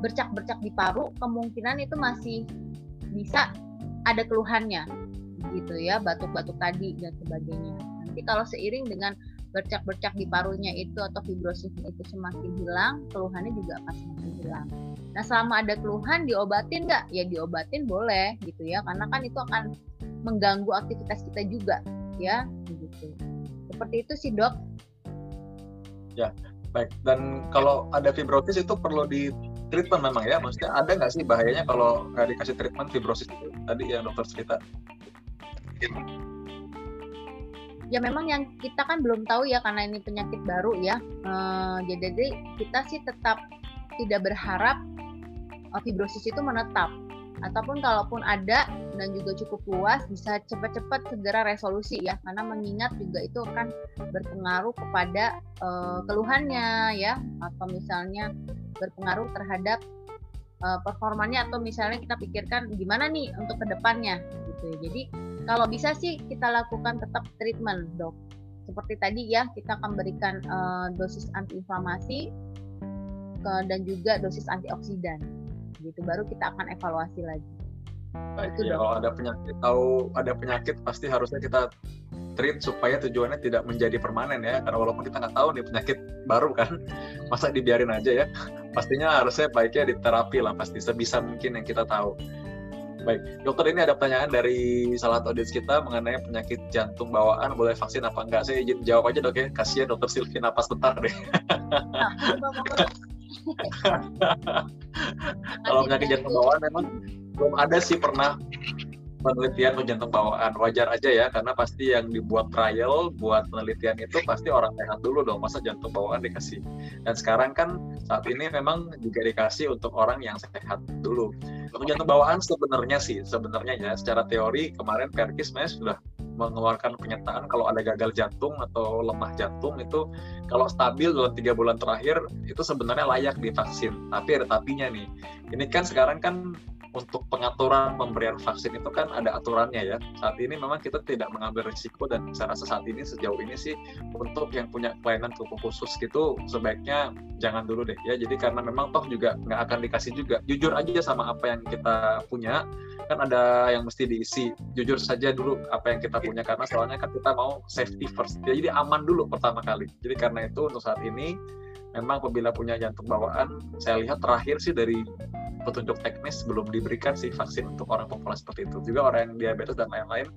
bercak-bercak di paru, kemungkinan itu masih bisa ada keluhannya gitu ya batuk-batuk tadi dan sebagainya. Nanti kalau seiring dengan bercak-bercak di parunya itu atau fibrosisnya itu semakin hilang keluhannya juga akan semakin hilang. Nah selama ada keluhan diobatin nggak? Ya diobatin boleh gitu ya karena kan itu akan mengganggu aktivitas kita juga ya gitu. Seperti itu sih dok. Ya baik. Dan kalau ada fibrosis itu perlu di treatment memang ya. Maksudnya ada nggak sih bahayanya kalau nggak dikasih treatment fibrosis itu? Tadi yang dokter cerita. Ya memang yang kita kan belum tahu ya karena ini penyakit baru ya. Uh, jadi kita sih tetap tidak berharap uh, fibrosis itu menetap ataupun kalaupun ada dan juga cukup luas bisa cepat-cepat segera resolusi ya karena mengingat juga itu akan berpengaruh kepada uh, keluhannya ya atau misalnya berpengaruh terhadap uh, performanya atau misalnya kita pikirkan gimana nih untuk ke depannya gitu ya jadi kalau bisa sih kita lakukan tetap treatment, dok. Seperti tadi ya, kita akan berikan uh, dosis antiinflamasi dan juga dosis antioksidan. Gitu baru kita akan evaluasi lagi. Baik, itu ya, kalau ada penyakit tahu ada penyakit pasti harusnya kita treat supaya tujuannya tidak menjadi permanen ya karena walaupun kita nggak tahu nih penyakit baru kan masa dibiarin aja ya pastinya harusnya baiknya diterapi lah pasti sebisa mungkin yang kita tahu Baik, dokter ini ada pertanyaan dari salah satu audiens kita mengenai penyakit jantung bawaan, boleh vaksin apa enggak? Saya izin jawab aja dok ya, kasihan dokter Silvi napas bentar deh. Kalau penyakit jantung bawaan memang belum ada sih pernah penelitian jantung bawaan. Wajar aja ya karena pasti yang dibuat trial buat penelitian itu pasti orang sehat dulu dong. Masa jantung bawaan dikasih? Dan sekarang kan saat ini memang juga dikasih untuk orang yang sehat dulu. Untuk jantung bawaan sebenarnya sih sebenarnya ya secara teori kemarin Perkis sudah mengeluarkan pernyataan kalau ada gagal jantung atau lemah jantung itu kalau stabil dalam tiga bulan terakhir itu sebenarnya layak divaksin. Tapi ada tapinya nih. Ini kan sekarang kan untuk pengaturan pemberian vaksin itu kan ada aturannya ya. Saat ini memang kita tidak mengambil risiko dan saya rasa saat ini sejauh ini sih untuk yang punya kelainan tubuh khusus gitu sebaiknya jangan dulu deh ya. Jadi karena memang toh juga nggak akan dikasih juga. Jujur aja sama apa yang kita punya kan ada yang mesti diisi. Jujur saja dulu apa yang kita punya karena soalnya kan kita mau safety first. Jadi aman dulu pertama kali. Jadi karena itu untuk saat ini memang apabila punya jantung bawaan, saya lihat terakhir sih dari petunjuk teknis belum diberikan sih vaksin untuk orang populasi seperti itu. Juga orang yang diabetes dan lain-lain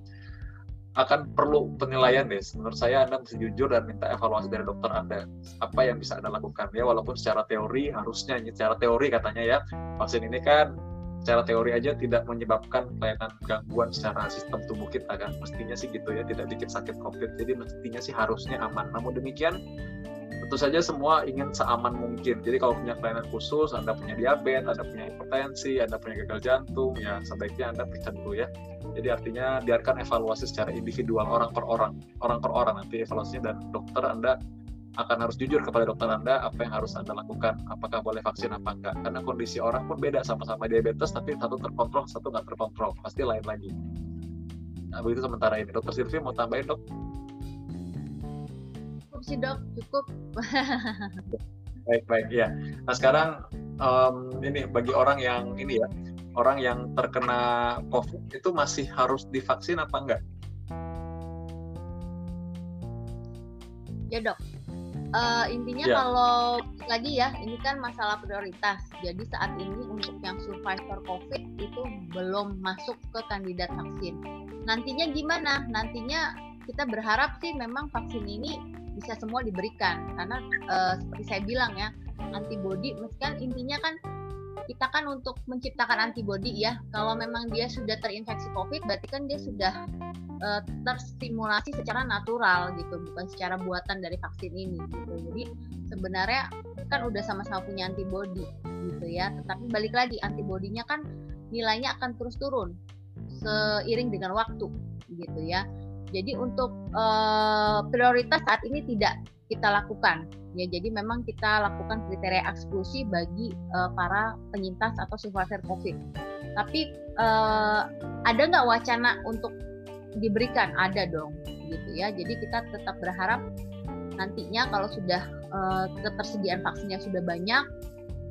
akan perlu penilaian deh. Menurut saya Anda mesti jujur dan minta evaluasi dari dokter Anda. Apa yang bisa Anda lakukan? Ya walaupun secara teori harusnya secara teori katanya ya vaksin ini kan secara teori aja tidak menyebabkan kelainan gangguan secara sistem tubuh kita kan. Mestinya sih gitu ya tidak bikin sakit covid. Jadi mestinya sih harusnya aman. Namun demikian tentu saja semua ingin seaman mungkin. Jadi kalau punya kelainan khusus, Anda punya diabetes, Anda punya hipertensi, Anda punya gagal jantung, ya sebaiknya Anda periksa dulu ya. Jadi artinya biarkan evaluasi secara individual orang per orang, orang per orang nanti evaluasinya dan dokter Anda akan harus jujur kepada dokter Anda apa yang harus Anda lakukan, apakah boleh vaksin apa enggak. Karena kondisi orang pun beda, sama-sama diabetes, tapi satu terkontrol, satu nggak terkontrol, pasti lain lagi. Nah, begitu sementara ini. Dokter Silvi mau tambahin dok? Cukup sih dok. Cukup. Baik baik ya nah sekarang um, ini bagi orang yang ini ya orang yang terkena covid itu masih harus divaksin apa enggak? Ya dok. Uh, intinya ya. kalau lagi ya ini kan masalah prioritas. Jadi saat ini untuk yang survivor covid itu belum masuk ke kandidat vaksin. Nantinya gimana? Nantinya kita berharap sih memang vaksin ini bisa semua diberikan. Karena uh, seperti saya bilang ya antibody kan intinya kan kita kan untuk menciptakan antibody ya kalau memang dia sudah terinfeksi covid berarti kan dia sudah uh, terstimulasi secara natural gitu bukan secara buatan dari vaksin ini gitu. Jadi sebenarnya kan udah sama-sama punya antibody gitu ya tetapi balik lagi antibodinya kan nilainya akan terus turun seiring dengan waktu gitu ya jadi untuk uh, prioritas saat ini tidak kita lakukan ya. Jadi memang kita lakukan kriteria eksklusi bagi uh, para penyintas atau survivor COVID. Tapi uh, ada nggak wacana untuk diberikan? Ada dong, gitu ya. Jadi kita tetap berharap nantinya kalau sudah uh, ketersediaan vaksinnya sudah banyak,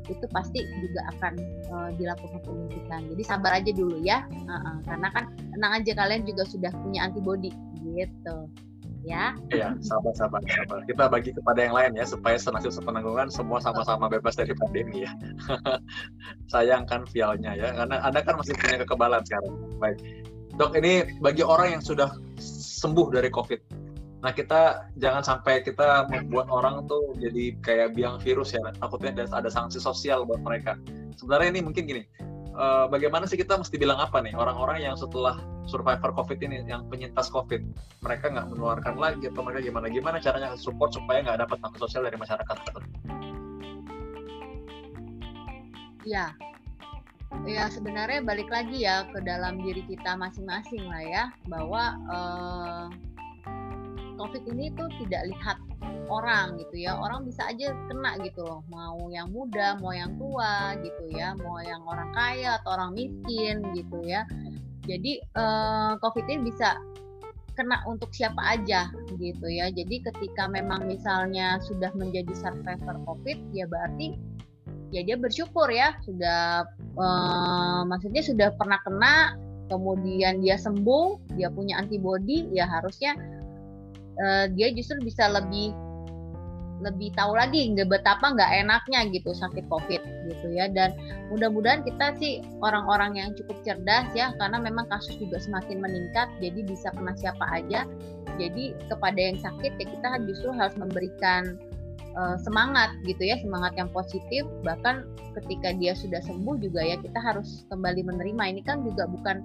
itu pasti juga akan uh, dilakukan penyuntikan. Jadi sabar aja dulu ya, uh -uh. karena kan tenang aja kalian juga sudah punya antibody gitu ya. Iya, sabar, sabar, sabar. Kita bagi kepada yang lain ya, supaya senasil sepenanggungan semua sama-sama bebas dari pandemi ya. Sayangkan vialnya ya, karena Anda kan masih punya kekebalan sekarang. Baik. Dok, ini bagi orang yang sudah sembuh dari COVID, nah kita jangan sampai kita membuat orang tuh jadi kayak biang virus ya, takutnya ada, ada sanksi sosial buat mereka. Sebenarnya ini mungkin gini, uh, bagaimana sih kita mesti bilang apa nih orang-orang yang setelah survivor COVID ini, yang penyintas COVID, mereka nggak menularkan lagi atau mereka gimana gimana caranya support supaya nggak dapat tanggung sosial dari masyarakat? Ya, ya sebenarnya balik lagi ya ke dalam diri kita masing-masing lah ya, bahwa uh, COVID ini tuh tidak lihat orang gitu ya. Orang bisa aja kena gitu loh. Mau yang muda mau yang tua gitu ya. Mau yang orang kaya atau orang miskin gitu ya. Jadi uh, covid ini bisa kena untuk siapa aja gitu ya. Jadi ketika memang misalnya sudah menjadi survivor covid ya berarti ya dia bersyukur ya. Sudah uh, maksudnya sudah pernah kena kemudian dia sembuh dia punya antibody ya harusnya uh, dia justru bisa lebih lebih tahu lagi nggak betapa nggak enaknya gitu sakit covid gitu ya. Dan mudah-mudahan kita sih orang-orang yang cukup cerdas ya karena memang kasus juga semakin meningkat jadi bisa kena siapa aja. Jadi kepada yang sakit ya kita justru harus memberikan uh, semangat gitu ya semangat yang positif. Bahkan ketika dia sudah sembuh juga ya kita harus kembali menerima. Ini kan juga bukan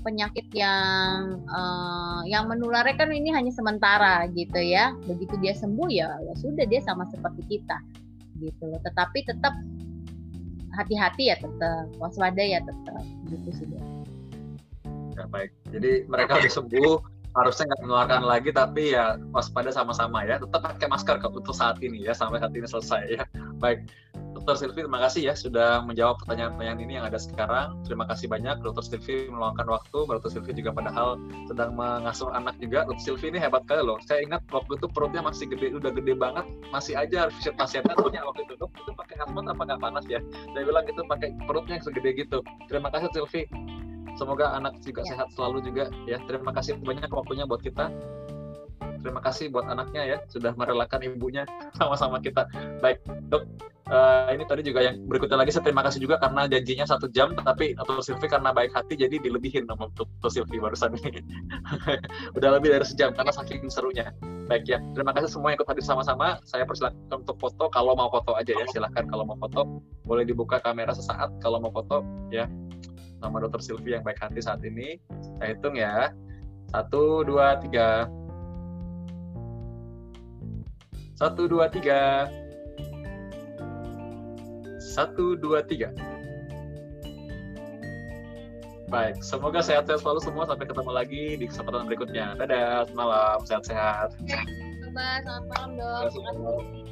penyakit yang uh, yang menularnya kan ini hanya sementara gitu ya. Begitu dia sembuh ya, ya sudah dia sama seperti kita gitu loh. Tetapi tetap hati-hati ya tetap waspada ya tetap gitu sih. Ya baik. Jadi mereka sudah sembuh harusnya nggak menularkan lagi tapi ya waspada sama-sama ya tetap pakai masker untuk saat ini ya sampai saat ini selesai ya baik Dokter Silvi, terima kasih ya sudah menjawab pertanyaan-pertanyaan ini yang ada sekarang. Terima kasih banyak Dokter Silvi meluangkan waktu. Dokter Silvi juga padahal sedang mengasuh anak juga. Dokter Silvi ini hebat kali loh. Saya ingat waktu itu perutnya masih gede, udah gede banget, masih aja visit pasiennya punya waktu itu. Itu pakai hazmat apa nggak panas ya? Saya bilang itu pakai perutnya yang segede gitu. Terima kasih Silvi. Semoga anak juga ya. sehat selalu juga ya. Terima kasih banyak waktunya buat kita. Terima kasih buat anaknya ya. Sudah merelakan ibunya sama-sama kita. Baik dok uh, ini tadi juga yang berikutnya lagi. Saya terima kasih juga karena janjinya satu jam tetapi atau Silvi karena baik hati jadi dilebihin sama untuk Silvi barusan ini. Udah lebih dari sejam karena saking serunya. Baik ya. Terima kasih semua yang ikut hadir sama-sama. Saya persilakan untuk foto. Kalau mau foto aja ya. Silahkan kalau mau foto. Boleh dibuka kamera sesaat kalau mau foto ya nama dokter Silvi yang baik hati saat ini saya hitung ya satu dua tiga Satu, dua, tiga. Satu, dua, tiga. Baik, semoga sehat-sehat selalu semua. Sampai ketemu lagi di kesempatan berikutnya. Dadah, malam, sehat-sehat. Selamat malam dok. Selamat malam.